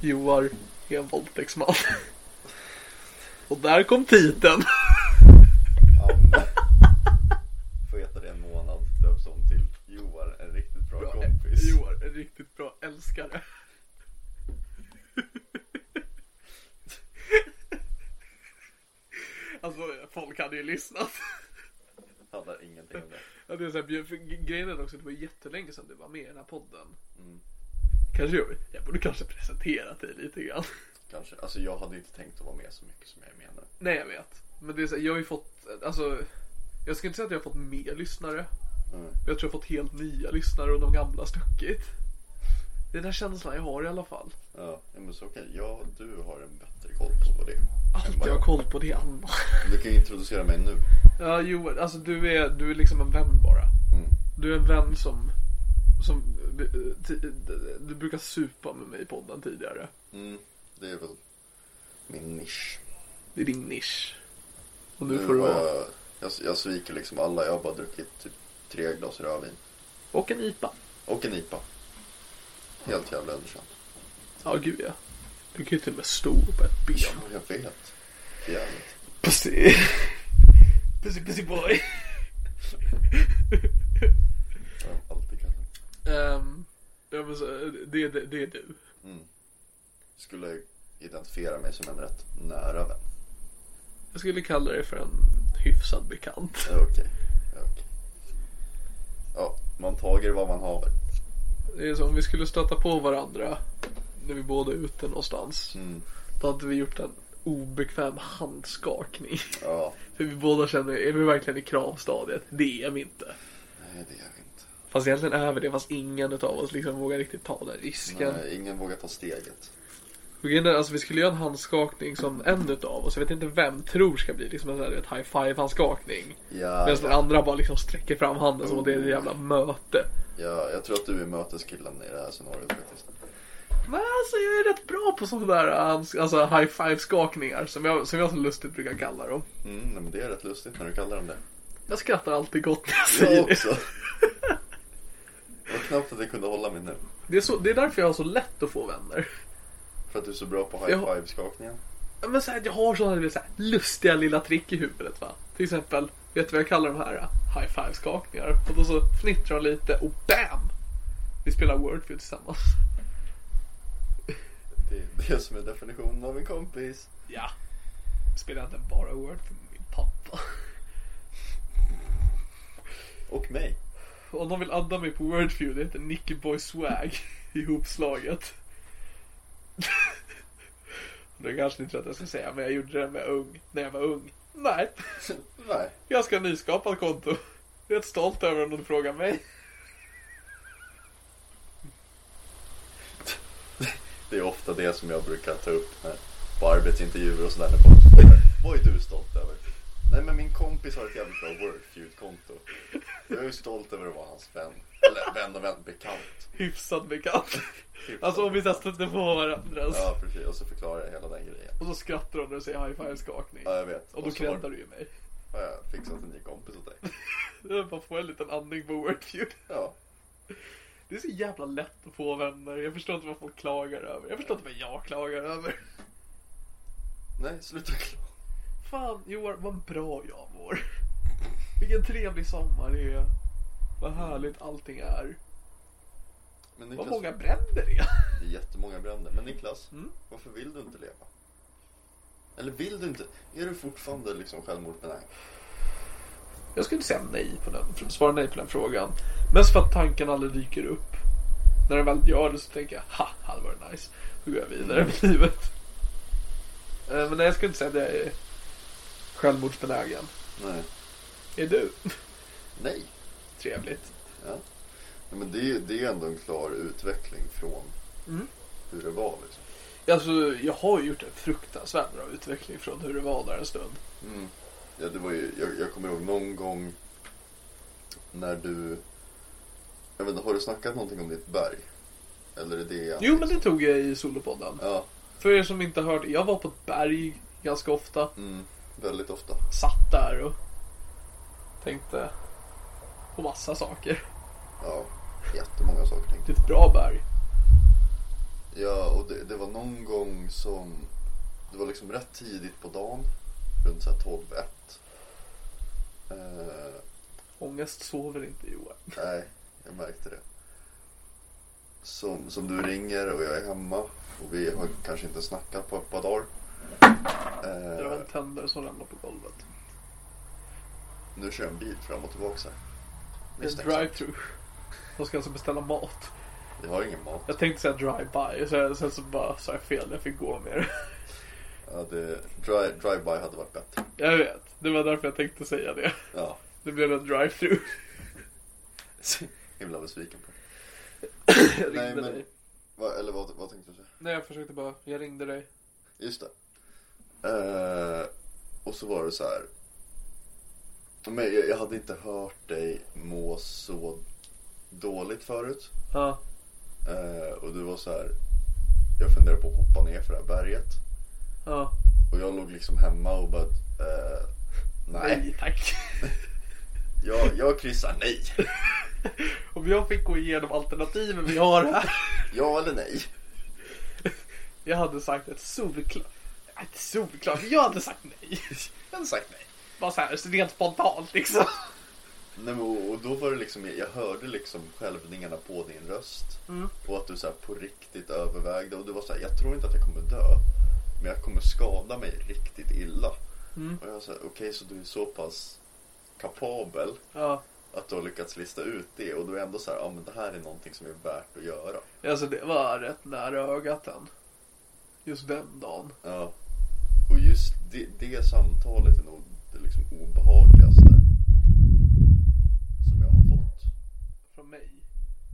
Joar är en våldtäktsman. Och där kom titeln. Anne. Får heta det en månad. Döps om till Joar, en riktigt bra, kompis. Joar, en riktigt bra älskare. Alltså folk hade ju lyssnat. Handlar ingenting om det. Ja, det är så här, för grejen är också att det var jättelänge sedan du var med i den här podden. Mm. Kanske jag, jag borde kanske presentera dig lite grann. Kanske. Alltså jag hade inte tänkt att vara med så mycket som jag är med nu. Nej jag vet. Men det är så här, jag har ju fått, alltså. Jag ska inte säga att jag har fått mer lyssnare. Mm. Jag tror jag har fått helt nya lyssnare och de gamla stuckit. Det är den känslan jag har i alla fall. Ja, men så okej. Ja, du har en bättre koll på det. Allt jag har koll på det är Anna. Du kan introducera mig nu. Ja Joel, alltså du är, du är liksom en vän bara. Mm. Du är en vän som, som eh, du brukar supa med mig i podden tidigare. Mm, det är väl min nisch. Det är din nisch. Och nu Nu får du vara. jag, jag, jag sviker liksom alla. Jag har bara druckit typ tre glas rödvin. Och en IPA. Och en IPA. Helt jävla underkänt. Ja gud ja. Du kan ju till och med stå på ett ben. Ja, jag vet. Jävligt. Pussy. Pussy pussy boy. Jag har alltid kallat. Um, ja, men så, det, det, det är du. Skulle identifiera mig som en rätt nära vän. Jag skulle kalla dig för en hyfsad bekant. Ja, Okej. Ja, okej. Ja, man tager vad man har. Det är som om vi skulle stöta på varandra när vi båda är ute någonstans. Mm. Då hade vi gjort en obekväm handskakning. Ja, För vi båda känner, är vi verkligen i kramstadiet? Det är vi inte. nej det är vi inte. Fast egentligen är vi det, fast ingen av oss liksom vågar riktigt ta den risken. Nej, ingen vågar ta steget. Alltså vi skulle göra en handskakning som en utav oss, jag vet inte vem, tror ska bli liksom en sån här ett high five handskakning. Ja, Medan den andra bara liksom sträcker fram handen som att det är ett jävla möte. Ja, jag tror att du är möteskillen i det här scenariot faktiskt. Men alltså jag är rätt bra på sådana där hands- alltså high five skakningar som jag, som jag så lustigt brukar kalla dem. Mm, men det är rätt lustigt när du kallar dem det. Jag skrattar alltid gott när jag säger Jag det. också. Det var knappt att jag kunde hålla mig nu. Det är, så, det är därför jag har så lätt att få vänner. För att du är så bra på Jag- high five-skakningen. Ja, Men så här, jag har sådana så här, lustiga lilla trick i huvudet va. Till exempel, vet du vad jag kallar de här? High five skakningar. Och då så fnittrar de lite och BAM! Vi spelar Wordfeud tillsammans. Det är det som är definitionen av en kompis. Ja. Spelar inte bara Wordfeud med min pappa. Och mig. Om någon vill adda mig på Wordfeud, det heter Nicky Boy Swag ihopslaget. Det kanske ni tror att jag ska säga, men jag gjorde det när jag var ung. När jag var ung. Nej, Nej. ganska nyskapat konto. Jag är rätt stolt över om du frågar mig. Det är ofta det som jag brukar ta upp när, på arbetsintervjuer och sådär. Vad är du stolt över? Nej men min kompis har ett jävligt bra Wordfeud-konto. Jag är stolt över att vara hans vän. Vän och vän, bekant. Hyfsat bekant. Alltså om vi stöter på varandra. Ja precis, och så förklarar jag hela den grejen. Och så skrattar de när du säger high five skakning. Ja jag vet. Och då kräddar du ju mig. har jag fixat en ny kompis åt dig. Bara får en liten andning på Wordfeud. Ja. Det är så jävla lätt att få vänner. Jag förstår inte vad folk klagar över. Jag förstår inte vad jag klagar över. Nej, sluta klaga. Fan Johan, vad bra jag mår. Vilken trevlig sommar det är. Vad härligt allting är. Men Vad Niklas, många bränder det är. det är jättemånga bränder. Men Niklas, Mm. varför vill du inte leva? Eller vill du inte? Är du fortfarande liksom självmordsbenägen? Jag skulle säga nej på den, svara nej på den frågan. Mest för att tanken aldrig dyker upp. När den väl gör det så tänker jag, ha, hade varit nice. Då går jag vidare med livet. Eh, Men nej, jag skulle inte säga att jag är självmordsbenägen. Nej. Är du? Nej. Trevligt. Ja. Nej, men det, är- det är ändå en klar utveckling från Mm. hur det var liksom. Alltså, jag har gjort en fruktansvärt bra utveckling från hur det var där en stund. Mm. Ja, det var ju, jag, jag kommer ihåg någon gång när du... Jag vet inte, har du snackat någonting om ditt berg? Eller är det... Jo, men det tog jag i solopodden. Ja, För er som inte hört, jag var på ett berg ganska ofta. mm, väldigt ofta. Satt där och tänkte på massa saker. Ja, jättemånga saker tänkte Det är ett bra berg. Ja, och det, det var någon gång som... Det var liksom rätt tidigt på dagen. Runt så här 12-1. Eh, Ångest sover inte Johan. nej, jag märkte det. Som, som du ringer och jag är hemma. Och vi har kanske inte snackat på ett par dagar. Det var Eh, en tändare som ramlade på golvet. nu kör jag en bil fram och tillbaka här. En Misstänksam. drive-through. De ska alltså beställa mat. Jag har ingen mat. Jag tänkte säga drive-by, så sen så bara sa jag fel. Jag fick gå med det. Ja, det, drive, drive-by hade varit bättre. Jag vet. Det var därför jag tänkte säga det. Ja, Det blev en drive-through. himla besviken på. Jag ringde Nej, men- dig. Va, eller vad, vad tänkte du säga? Nej, jag försökte bara. Jag ringde dig. Just det. Eh, och så var det så här. Men jag, jag hade inte hört dig må så dåligt förut. Ja. Eh, och du var så här. Jag funderade på att hoppa ner för det här berget. Ja. Och jag låg liksom hemma och bara. Eh, nej. Nej, tack. Jag, jag kryssar nej. Om jag fick gå igenom alternativen vi har här. Ja eller nej. Jag hade sagt ett solklart. Inte solklart, men jag hade sagt nej. Jag hade sagt nej. Bara så här, så rent spontant liksom. Nej, men, och, då var det liksom, jag hörde liksom skälvningarna på din röst. Och att du så här på riktigt övervägde. Och du var så här, jag tror inte att jag kommer dö. Men jag kommer skada mig riktigt illa. Och jag sa, okej så du är så pass kapabel Ja. att du har lyckats lista ut det. Och du är ändå så här, ja men det här är någonting som är värt att göra. Alltså det var rätt nära ögat än. Just den dagen. Ja. Och just det, det samtalet är nog liksom obehagligaste som jag har fått. Från mig.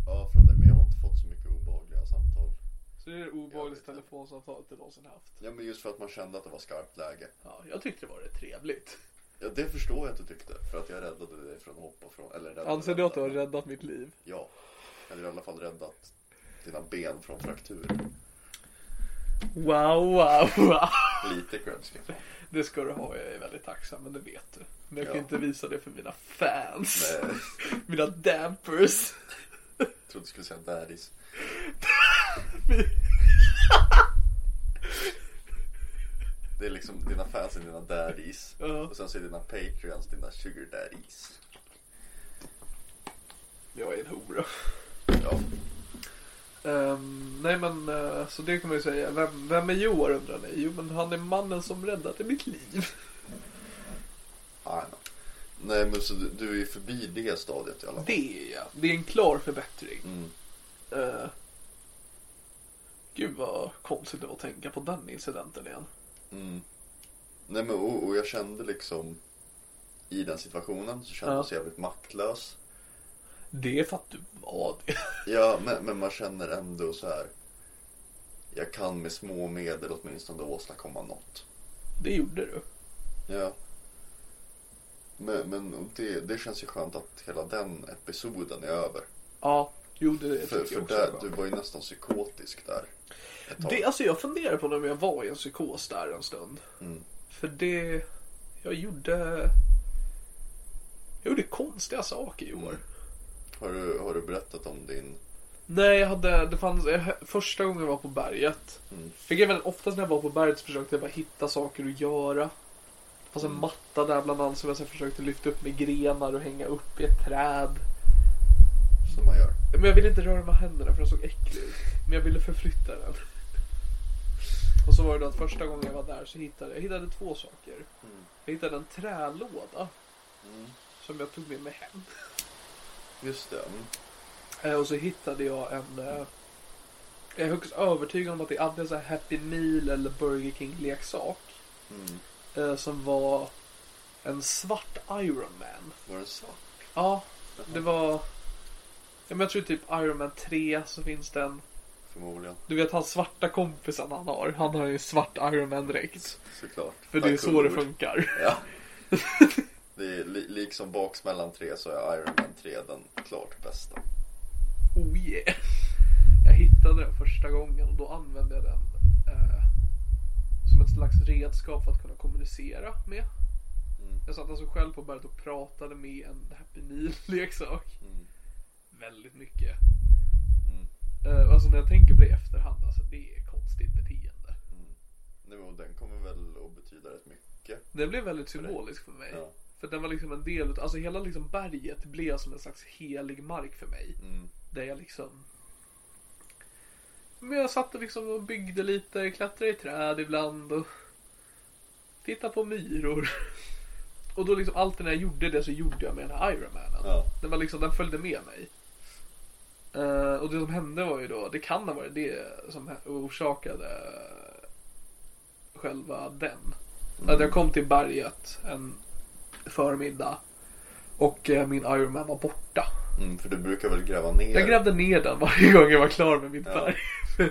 Ja, från dig. Men jag har inte fått så mycket obehagliga samtal. Så det är det obehagligaste telefonsamtalet jag någonsin haft. Ja, men just för att man kände att det var skarpt läge. Ja, jag tyckte det var rätt trevligt. Ja, det förstår jag att du tyckte. För att jag räddade dig från att hoppa från... Eller räddade, Anser du att du har räddat mitt liv? Ja. Eller i alla fall räddat dina ben från fraktur. Wow, wow, wow. Lite cred ska jag få. Det ska du ha, jag är väldigt tacksam, men det vet du. Men jag kan Ja. inte visa det för mina fans. Nej, Mina dampers. jag trodde du skulle säga daddies. Det är liksom dina fans är dina daddies. Ja. Och sen så är dina patreons dina sugar daddies. Jag är en hora. Ja. Ehm, nej men, eh, så det kan man ju säga. Vem, vem är Joar undrar ni? Jo men han är mannen som räddade mitt liv. Know. Nej men så du, du är förbi det stadiet i alla fall. Det är jag. Det är en klar förbättring. Mm. Eh, gud vad konstigt det var att tänka på den incidenten igen. Mm. Nej men och, och jag kände liksom i den situationen så kände Ja. jag mig så jävligt maktlös. Det är för att du var det. Ja men, men man känner ändå så här. Jag kan med små medel åtminstone åstadkomma något. Det gjorde du. Ja. Men, men det, det känns ju skönt att hela den episoden är över. Ja, jo det För, tycker för jag också. där, du var ju nästan psykotisk där. Ett tag. Det, alltså jag funderar på när jag var i en psykos där en stund. Mm. För det, jag gjorde, jag gjorde konstiga saker i år. Har, du, har du berättat om din... Nej, jag hade, det fanns, första gången jag var på berget. Mm. För grejen oftast när jag var på berget så försökte jag bara hitta saker att göra. Det fanns en Mm. matta där bland annat som jag sen försökte lyfta upp med grenar och hänga upp i ett träd. Som man gör. Men jag ville inte röra med händerna för den såg äcklig ut. Men jag ville förflytta den. Och så var det då att första gången jag var där så hittade jag hittade två saker. Jag hittade en trälåda. Som jag tog med mig hem. Just det. Mm. Eh, Och så hittade jag en... eh, Jag är högst övertygad om att det är antingen så här Happy Meal eller Burger King leksak. Mm. eh, Som var en svart Iron Man. Var det svart? Ja, det var... Jag tror typ Iron Man 3 så finns den. Förmodligen. Du vet han svarta kompisen han har. Han har ju svart Iron Man dräkt. Såklart. För det är så det funkar. Ja. Det är li- liksom baksmällan 3 så är Iron Man 3 den klart bästa. Oh yeah. Jag hittade den första gången och då använde jag den eh, som ett slags redskap för att kunna kommunicera med. Mm. Jag satt alltså själv på berget och pratade med en Happy Meal-leksak. Mm. Väldigt mycket. Mm. Eh, alltså när jag tänker på det i efterhand, alltså det är konstigt beteende. Nu, och den kommer väl att betyda rätt mycket. Det blev väldigt symboliskt för mig. Ja. För den var liksom en del utav, alltså hela liksom berget blev som en slags helig mark för mig. Mm. Där jag liksom Men jag satt och liksom och byggde lite, klättrade i träd ibland och tittade på myror. Och då liksom alltid när jag gjorde det så gjorde jag med den här Iron Manen. Ja. Den, var liksom, den följde med mig. Eh, och det som hände var ju då, det kan ha varit det som orsakade själva den. Att jag kom till berget en förmiddag och eh, min Iron Man var borta. Mm, för du brukar väl gräva ner? Jag grävde ner den varje gång jag var klar med mitt Ja. berg.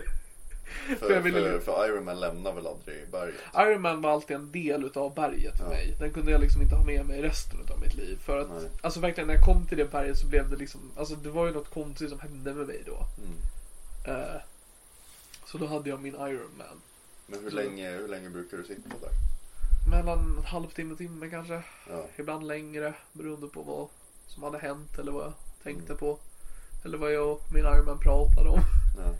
för, jag ville- för, för Iron Man lämnar väl aldrig berget? Iron Man var alltid en del utav berget för Ja. mig. Den kunde jag liksom inte ha med mig resten utav mitt liv. För att, Nej. alltså verkligen när jag kom till det berget så blev det liksom, alltså det var ju något konstigt som hände med mig då. Mm. Eh, så då hade jag min Iron Man. Men hur länge, hur länge brukar du sitta där? Mellan en halvtimme och timme kanske. Ja. Ibland längre beroende på vad som hade hänt eller vad jag tänkte Mm. på. Eller vad jag och min Iron Man pratade om. Ja.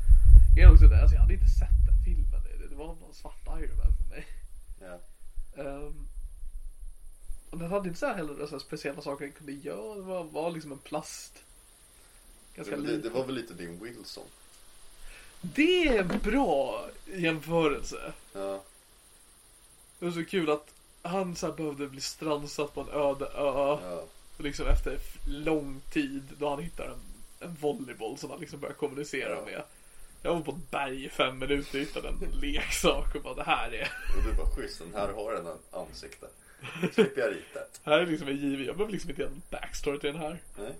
Är också det, alltså jag hade inte sett den filmen. Det, det var någon svart Iron Man för mig. Ja. Um, och den hade inte så här heller så här speciella saker den kunde göra. Det var, var liksom en plast. Ganska Det, det, det var väl lite din Wilson? Det är en bra jämförelse. Ja. Det var så kul att han så här behövde bli strandsatt på en öde ö. Ja. Liksom efter lång tid då han hittar en, en volleyboll som han liksom börjar kommunicera med. Jag var på ett berg i fem minuter och hittade en leksak och bara det här är Och du bara schysst, den här har en ansikte. Slipper jag ritet. här är liksom en given. Jag behöver liksom inte göra en backstory till den här. Nej.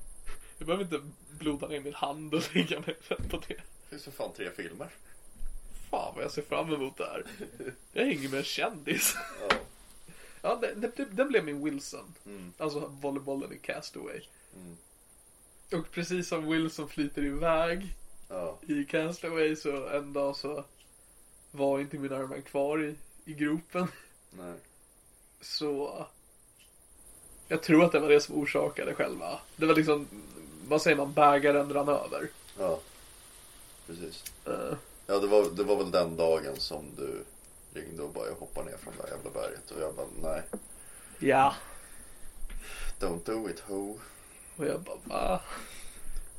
Jag behöver inte bloda ner min hand och lägga mig på det. Det finns för fan tre filmer. Fan vad jag ser fram emot det här. Jag hänger med en kändis. Ja. Ja, det, det, det, blev min Wilson. Mm. Alltså volleybollen i Castaway. Mm. Och precis som Wilson flyter iväg Ja. i Castaway så en dag så var inte min Man kvar i, i gropen. Nej. Så jag tror att det var det som orsakade själva. Det var liksom, vad säger man, bägaren rann över. Ja. Precis. Eh, Ja, det var, det var väl den dagen som du ringde och bara jag hoppar ner från det här jävla berget. Och jag bara nej. ja. Don't do it ho. Och jag bara, va?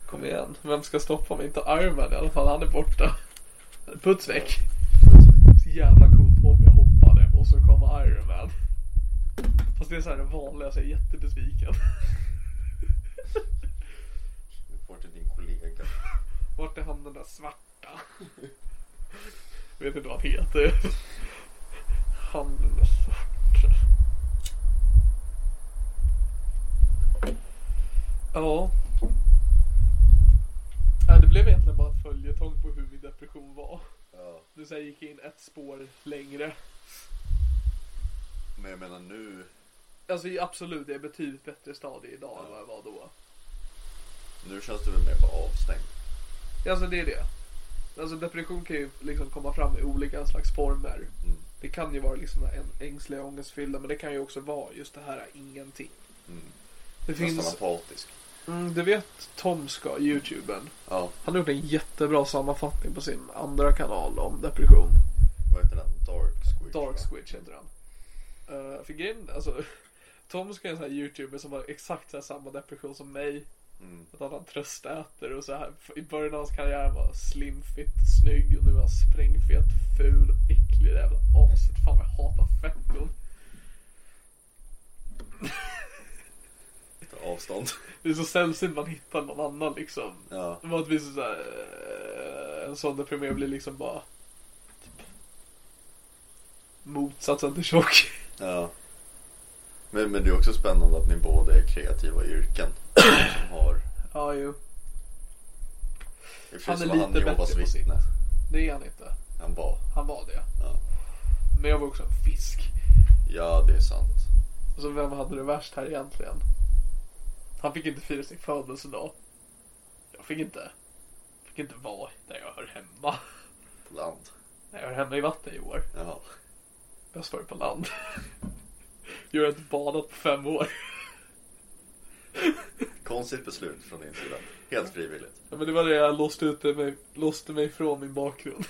Kom igen, vem ska stoppa mig? Inte Iron Man i alla fall, han är borta. Puts väck. Så jävla coolt om jag hoppade och så kommer Iron Man. Fast det är så här det vanliga, så jag är jättebesviken. Vart är din kollega? Vart är han den där svarta? Jag vet inte vad han heter. Han den där svarta. Ja. Nej, det blev egentligen bara en följetong på hur min depression var. Ja. Du säger gick in ett spår längre. Men jag menar nu. Alltså absolut, det är betydligt bättre stadie idag än vad jag var då. Nu känns det väl mer bara avstängd. Alltså det är det. Alltså depression kan ju liksom komma fram i olika slags former. Mm. Det kan ju vara liksom en ängsliga ångestfyllda men det kan ju också vara just det här ingenting. Mm. Det Nästan finns, apatisk. mm, du vet Tom ska, youtubern. Ja. Han har gjort en jättebra sammanfattning på sin andra kanal om depression. Vad heter den? Dark Squid. Dark? Squitch heter han. Uh, för grejen, alltså Tom ska är en sån här youtuber som har exakt så samma depression som mig. Mm. Att han tröstäter och så här. I början av hans karriär var slimfit, snygg och nu är han sprängfet, ful, äcklig, det jävla aset. Fan vad jag hatar fetton. Ta avstånd. Det är så sällsynt man hittar någon annan liksom. Ja. Vanligtvis så här, eh, en sån deprimerad blir liksom bara typ, motsatsen till tjock. Ja. Men, men det är också spännande att ni båda är kreativa yrken. Ja, jo. I Han är han, han lite bättre på vittne. Det är han inte. Han var. Han var det. Ja. Men jag var också en fisk. ja, det är sant. Alltså vem hade det värst här egentligen? Han fick inte fira sin födelsedag. Jag fick inte. Fick inte vara där jag hör hemma. På land. Nej, jag hör hemma i vatten i år. Jaha. Var det på land. Jag har inte badat på fem år. Konstigt beslut från din sida. Helt frivilligt. Ja, men det var det jag låste, ut mig, låste mig från min bakgrund.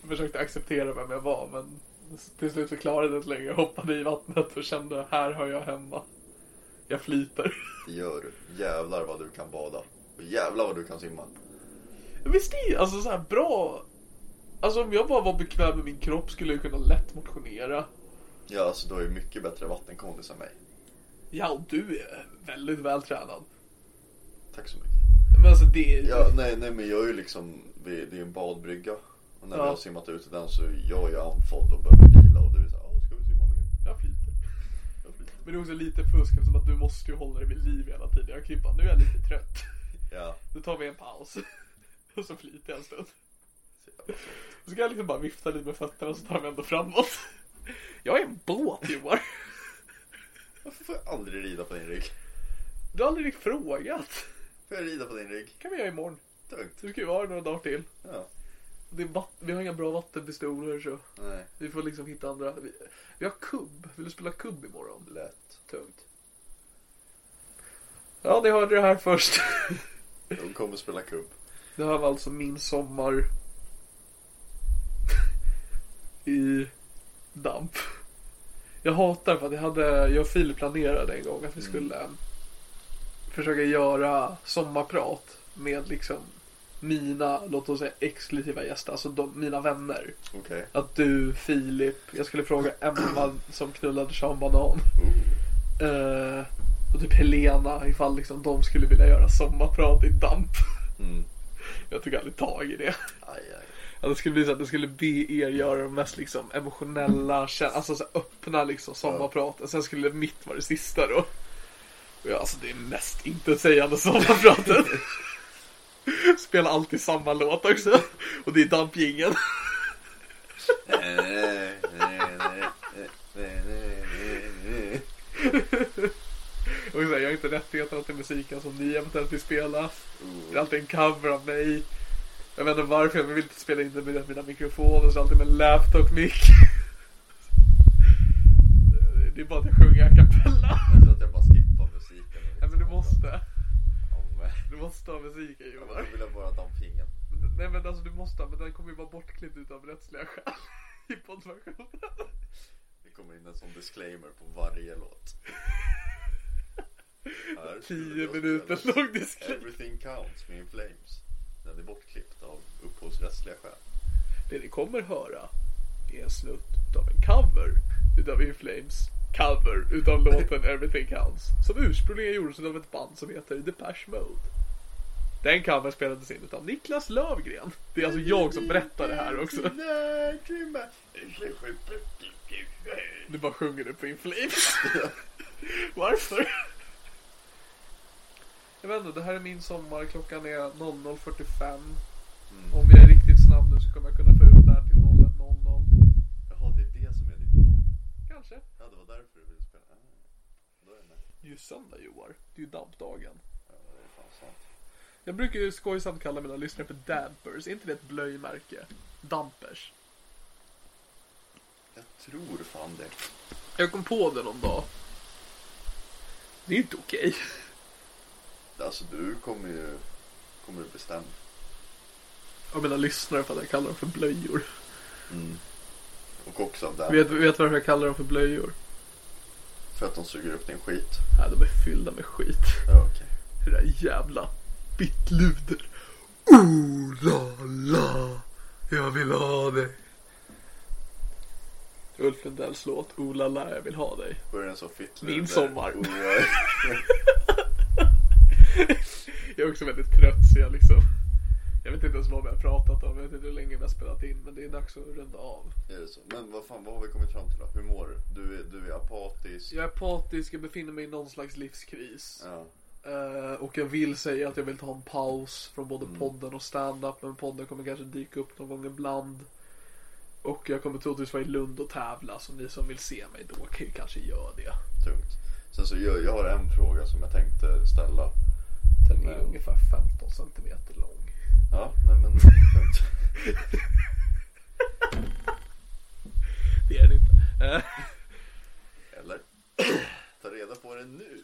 Jag försökte acceptera vem jag var men till slut så klarade jag inte längre. Jag hoppade i vattnet och kände här hör jag hemma. Jag flyter. Det gör du. Jävlar vad du kan bada. Och jävlar vad du kan simma. Visst är alltså så här bra. Alltså om jag bara var bekväm med min kropp skulle jag kunna lätt motionera. Ja, alltså du har ju mycket bättre vattenkondis än mig. Ja, och du är väldigt vältränad. Tack så mycket. Men alltså det... Ja, nej, nej men jag är ju liksom, det är en badbrygga. Och när Ja. vi har simmat ut i den så är jag andfådd och behöver vila och du är såhär, "Ja, ska vi simma mer? Jag flyter. Jag flyter. Men det är också lite fusk eftersom att du måste ju hålla dig vid liv hela tiden. Jag kan ju bara, nu är jag lite trött. Ja, Då tar vi en paus. Och så flyter jag en stund. Så ska jag liksom bara vifta lite med fötterna så tar vi ändå framåt. Jag är en båt Johan. Varför får jag aldrig rida på din rygg? Du har aldrig frågat. Får jag rida på din rygg? kan vi göra imorgon. Tungt. Du ska ju vara här några dagar till. Ja, Det är vatt- vi har inga bra vattenpistoler så nej, vi får liksom hitta andra. Vi, vi har kubb. Vill du spela kubb imorgon? lätt. Tungt. Ja, ni hörde det här först. De kommer spela kubb. Det här var alltså min sommar i damp. Jag hatar för att jag hade, jag och Filip planerade en gång att vi skulle försöka göra sommarprat med liksom mina, låt oss säga exklusiva gäster, alltså de, mina vänner. Okej. Att du, Filip, jag skulle fråga Emma som knullade Sean Banan. Oh. Eh, och typ Helena ifall liksom de skulle vilja göra sommarprat i damp. Mm. Jag tog aldrig tag i det. Aj, aj. Ja, det skulle bli så att jag skulle be er göra de mest liksom emotionella, alltså så öppna liksom sommarpraten. Sen skulle mitt vara det sista då. Jag, alltså det är mest intetsägande sommarpratet. Spelar alltid samma låt också. Och det är dampjingeln. Och så här, jag har inte rättigheterna till musiken som ni eventuellt vill spela. Det är alltid en cover av mig. Jag vet inte varför, jag vill inte spela in det med mina mikrofoner, så alltid med en laptop-mic. Det är bara att jag sjunger a cappella. Jag tror att jag bara skippar musiken. Nej men du måste. Ja, men- Du måste ha musiken Johan. vill jag bara dampfingen. Nej men alltså du måste, men den kommer ju vara bortklippt utav rättsliga skäl. I poddversionen. Det kommer in en sån disclaimer på varje låt. Här skulle 10 jag minuter lång disclaimer. Everything counts med In Flames. Den är bortklippt av upphovsrättsliga skäl. Det ni kommer höra är en snutt utav en cover utav In Flames cover utav låten Everything Counts. Som ursprungligen gjordes av ett band som heter Depeche Mode. Den covern spelades in utav Niklas Lövgren. Det är alltså jag som berättar det här också. Du bara sjunger det på In Flames. Varför? Jag vet inte, det här är min sommar. Klockan är 00.45. Om jag är riktigt snabb nu så kommer jag kunna få ut det här till 01.00. Jaha, det är det som är ditt mål. Kanske. Ja, det var därför du ville spela. Ah, då är med. Det är ju söndag Joar. Det är ju dampdagen. Ja, det är fan sant. Jag brukar ju skojsamt kalla mina lyssnare för dampers. Är inte det ett blöjmärke? Dampers. Jag tror fan det. Jag kom på det någon dag. Det är inte okej. Alltså du kommer ju kommer du bestämma. Av mina lyssnare för att jag kallar dem för blöjor. Och också av den. Vet, vet varför jag kallar dem för blöjor? För att de suger upp din skit. Nej, de är fyllda med skit. Ja, okej. Det där jävla bittluder. Oh la la, jag vill ha dig. Ulf Lundells låt Oh la la, jag vill ha dig. Börjar den så fitt Min sommar. Oh, ja. Jag är också väldigt trött så jag liksom Jag vet inte ens vad vi har pratat om, jag vet inte hur länge vi har spelat in men det är dags att runda av. är det så? Men vad fan, vad har vi kommit fram till då? Hur mår du? Du är, du är apatisk. Jag är apatisk, jag befinner mig i någon slags livskris. Ja. Eh, och jag vill säga att jag vill ta en paus från både podden och stand-up. Men podden kommer kanske dyka upp någon gång ibland. Och jag kommer troligtvis vara i Lund och tävla. Så ni som vill se mig då kan ju kanske göra det. Tungt. Sen så jag, jag har en fråga som jag tänkte ställa. Den är Men- ungefär 15 centimeter lång. Ja, nej men. Det är den inte. Eller? Ta reda på det nu.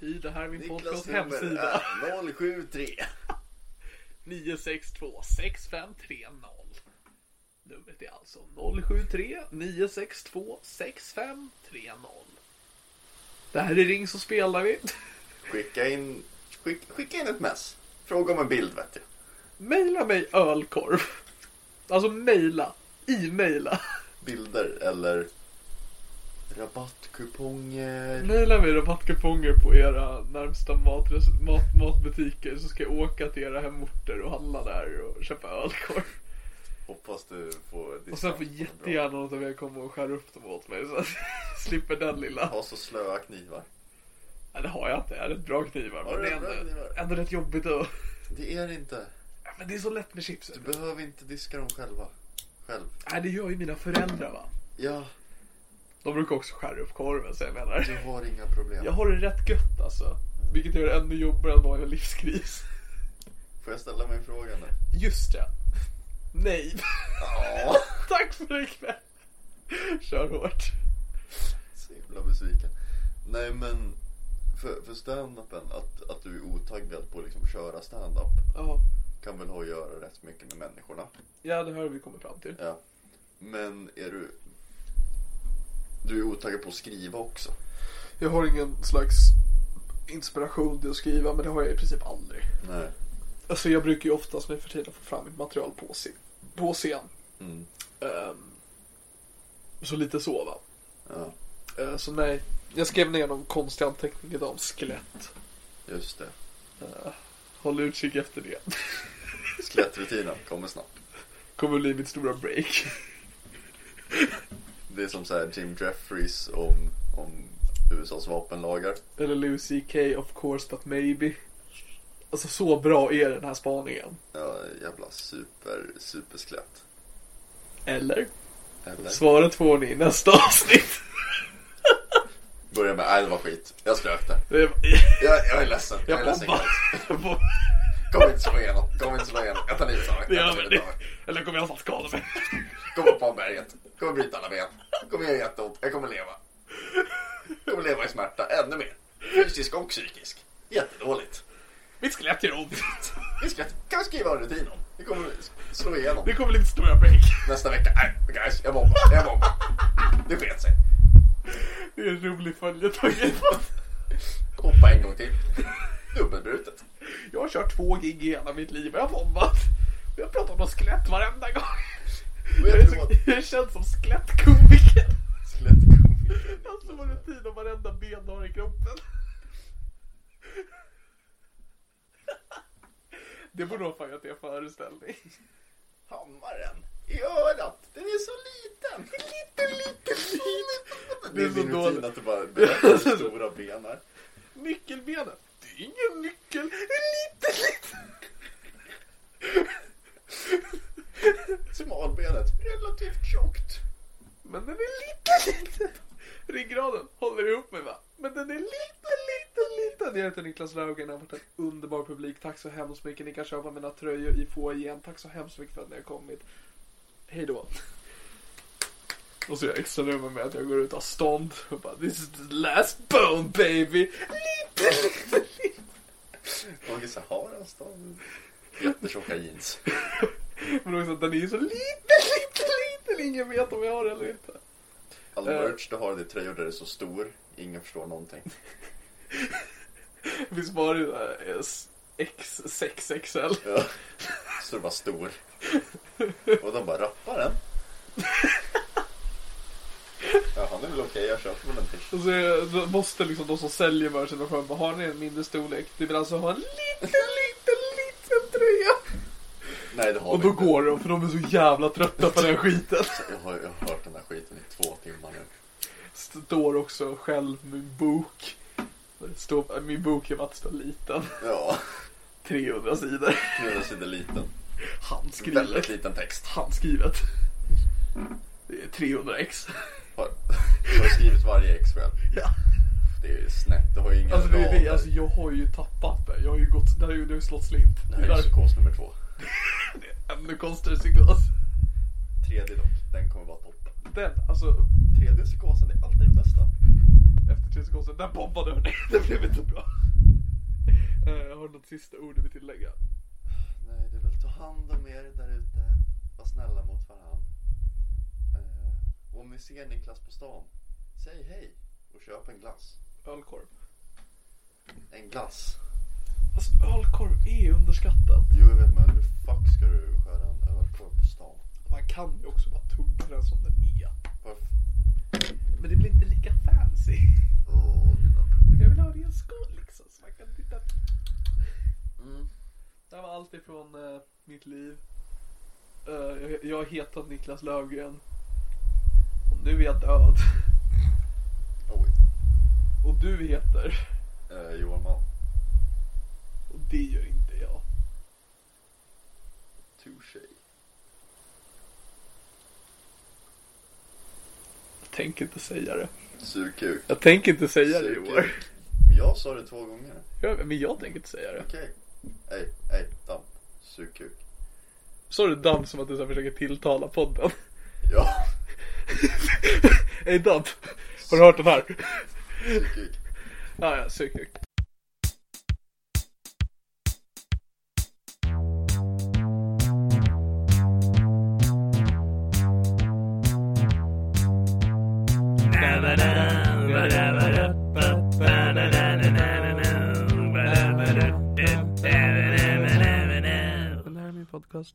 I det här är min Niklas podcasts nummer hemsida. är 073. 962 6530. Numret är alltså 073 962 6530. Det här är Ring så spelar vi. Skicka in, skick, skicka in ett mess. Fråga om en bild vet jag. Maila mig ölkorv. Alltså mejla. E-maila. Bilder eller rabattkuponger. Maila mig rabattkuponger på era närmsta matres- mat, matbutiker så ska jag åka till era hemorter och handla där och köpa ölkorv. Hoppas du får Och sen får jättegärna något av er komma och skära upp dem åt mig så att jag slipper den lilla. Ha så slöa knivar. Nej, det har jag inte. Jag har rätt bra knivar. Men det är ändå, ändå rätt jobbigt att... Det är det inte. Ja, Men det är så lätt med chips. Du behöver inte diska dem själva. Själv. Nej, det gör ju mina föräldrar va. Ja, De brukar också skära upp korven så jag menar. du har inga problem. Jag har det rätt gött alltså. Vilket gör det ännu jobbigare än vad jag har livskris. Får jag ställa min fråga nu? Just det. Nej. Ja. Tack för ikväll. Kör hårt. Så himla besviken. Nej men för, för stand-upen, att, att du är otaggad på att liksom köra stand-up Ja. kan väl ha att göra rätt mycket med människorna. ja, det har vi kommit fram till. Ja. Men är du Du är otaggad på att skriva också? Jag har ingen slags inspiration till att skriva men det har jag i princip aldrig. Nej. Alltså jag brukar ju oftast nu för tiden få fram mitt material på, scen. på scen. Mm. Ehm, så lite så va. Ja, Eh, så nej, jag skrev ner någon konstig anteckning idag om skelett. just det. Håll utkik efter det. Skelettrutinen kommer snabbt. Kommer bli mitt stora break. Det är som så här Jim Jeffries om, om USAs vapenlagar. Eller Louis CK, of course but maybe. Alltså så bra är den här spaningen. Ja, jävla super, superskelett. Eller? Eller? Svaret får ni i nästa avsnitt. Börja med, nej det var skit. Jag strök det. Det Jag, jag är ledsen. Jag är ledsen guys. Kommer inte slå igenom. Kommer inte slå igenom. Jag tar livet av mig. Det. Eller kommer jag skada mig. Kommer upp på berget. Kommer bryta alla ben. Kommer göra jätteont. Jag kommer leva. Kommer leva i smärta ännu mer. Fysisk och psykisk. Jättedåligt. Mitt skelett gör ont. Vi ska, kan vi skriva en rutin om. Vi kommer slå igenom Det kommer mitt stora break. nästa vecka. Nej, guys, jag bombar. Jag bombar. Det sket sig. Det är en rolig följetong. Hoppa en gång till. Dubbelbrutet. Jag har kört två gig i hela mitt liv och jag har bombat. Jag pratar om något skelett varenda gång. Och Jag, är så, jag känns som skelettkomiker. skelettkomiker. Alltså vad rutin om varenda ben du har i kroppen. Det borde vara fan att det är föreställning. Hammaren i örat. Den är så liten. Liten, liten, liten. Det är så dåligt. att du bara berättar stora ben är. Nyckelbenet. Det är ingen nyckel. Det är lite, lite. Smalbenet. Relativt tjockt. Men den är lite, lite. Ryggraden håller ihop mig va. Men den är lite, lite, liten. Jag heter Niklas Löfgren. Har varit en underbar publik. Tack så hemskt mycket. Ni kan köpa mina tröjor i foajén. Tack så hemskt mycket för att ni har kommit. Hej då. Och så jag extra nummer med att jag går ut har stånd och bara This is the last bone baby. Lite, lite, lite. Åge Saharans då. Jättetjocka jeans. Men också att den är så lite, lite, liten. Ingen vet om jag har det eller inte. All Eh. merch du har det är tröjor där det är så stor. Ingen förstår någonting. Det finns bara eh, X6XL. Ja. Så det var stor. Och de bara, rapparen? Ja, han är väl okej. Jag köper väl en till. Och så så måste liksom de som säljer merchen och bara, har ni en mindre storlek? Du vill alltså ha en liten, liten, liten tröja? Nej, det har Och vi då inte. går de för de är så jävla trötta på den skiten. Jag har, jag har hört den här skiten i två timmar nu. Står också själv med en bok. Står, min bok är att stå liten. Ja, 300 sidor. 300 sidor liten. Handskrivet. Väldigt liten text. Handskrivet. Det är 300 ex. Har, har skrivit varje ex själv. Ja. Det är ju snett, det har ju inga Alltså, det, det, alltså jag har ju tappat det. Jag har ju gått, det har ju, det har ju slått slint. Det Det här är är psykos nummer två. ännu konstigare psykos. Tredje dock, den kommer vara toppen. Den, alltså Tredje psykosen är alltid den bästa. efter tre sekunder, den bombade hörni. Det blev inte bra. Eh, har du något sista ord du vill tillägga? Är väl ta hand om er där ute. Var snälla mot varann. Eh, om ni ser Niklas på stan, säg hej och köp en glass. Ölkorv. En glass. Alltså ölkorv är underskattat. Jo, jag vet men hur fuck ska du skära en ölkorv på stan? Man kan ju också bara tugga den som den är. Varför? Men det blir inte lika fancy. Dina- Jag vill ha det i en skål liksom. Så man kan titta. mm. Det var allt ifrån eh, mitt liv. Eh, jag, jag heter Niklas Lövgren. Och nu är jag död. Oj. Och du heter. Eh, Johan Malm. Och det gör inte jag. Touché. Jag tänker inte säga det. Surkuk. Jag tänker inte säga det i Surkuk. år. Men jag sa det två gånger. Ja, Men jag tänker inte säga det. Okej. Ej, ej, damp. Surkuk. Så du Damp som att du så här försöker tilltala podden? Ja, Hej Damp! Har du hört den här? surkuk. Ja, ja, psykik. Den podcast.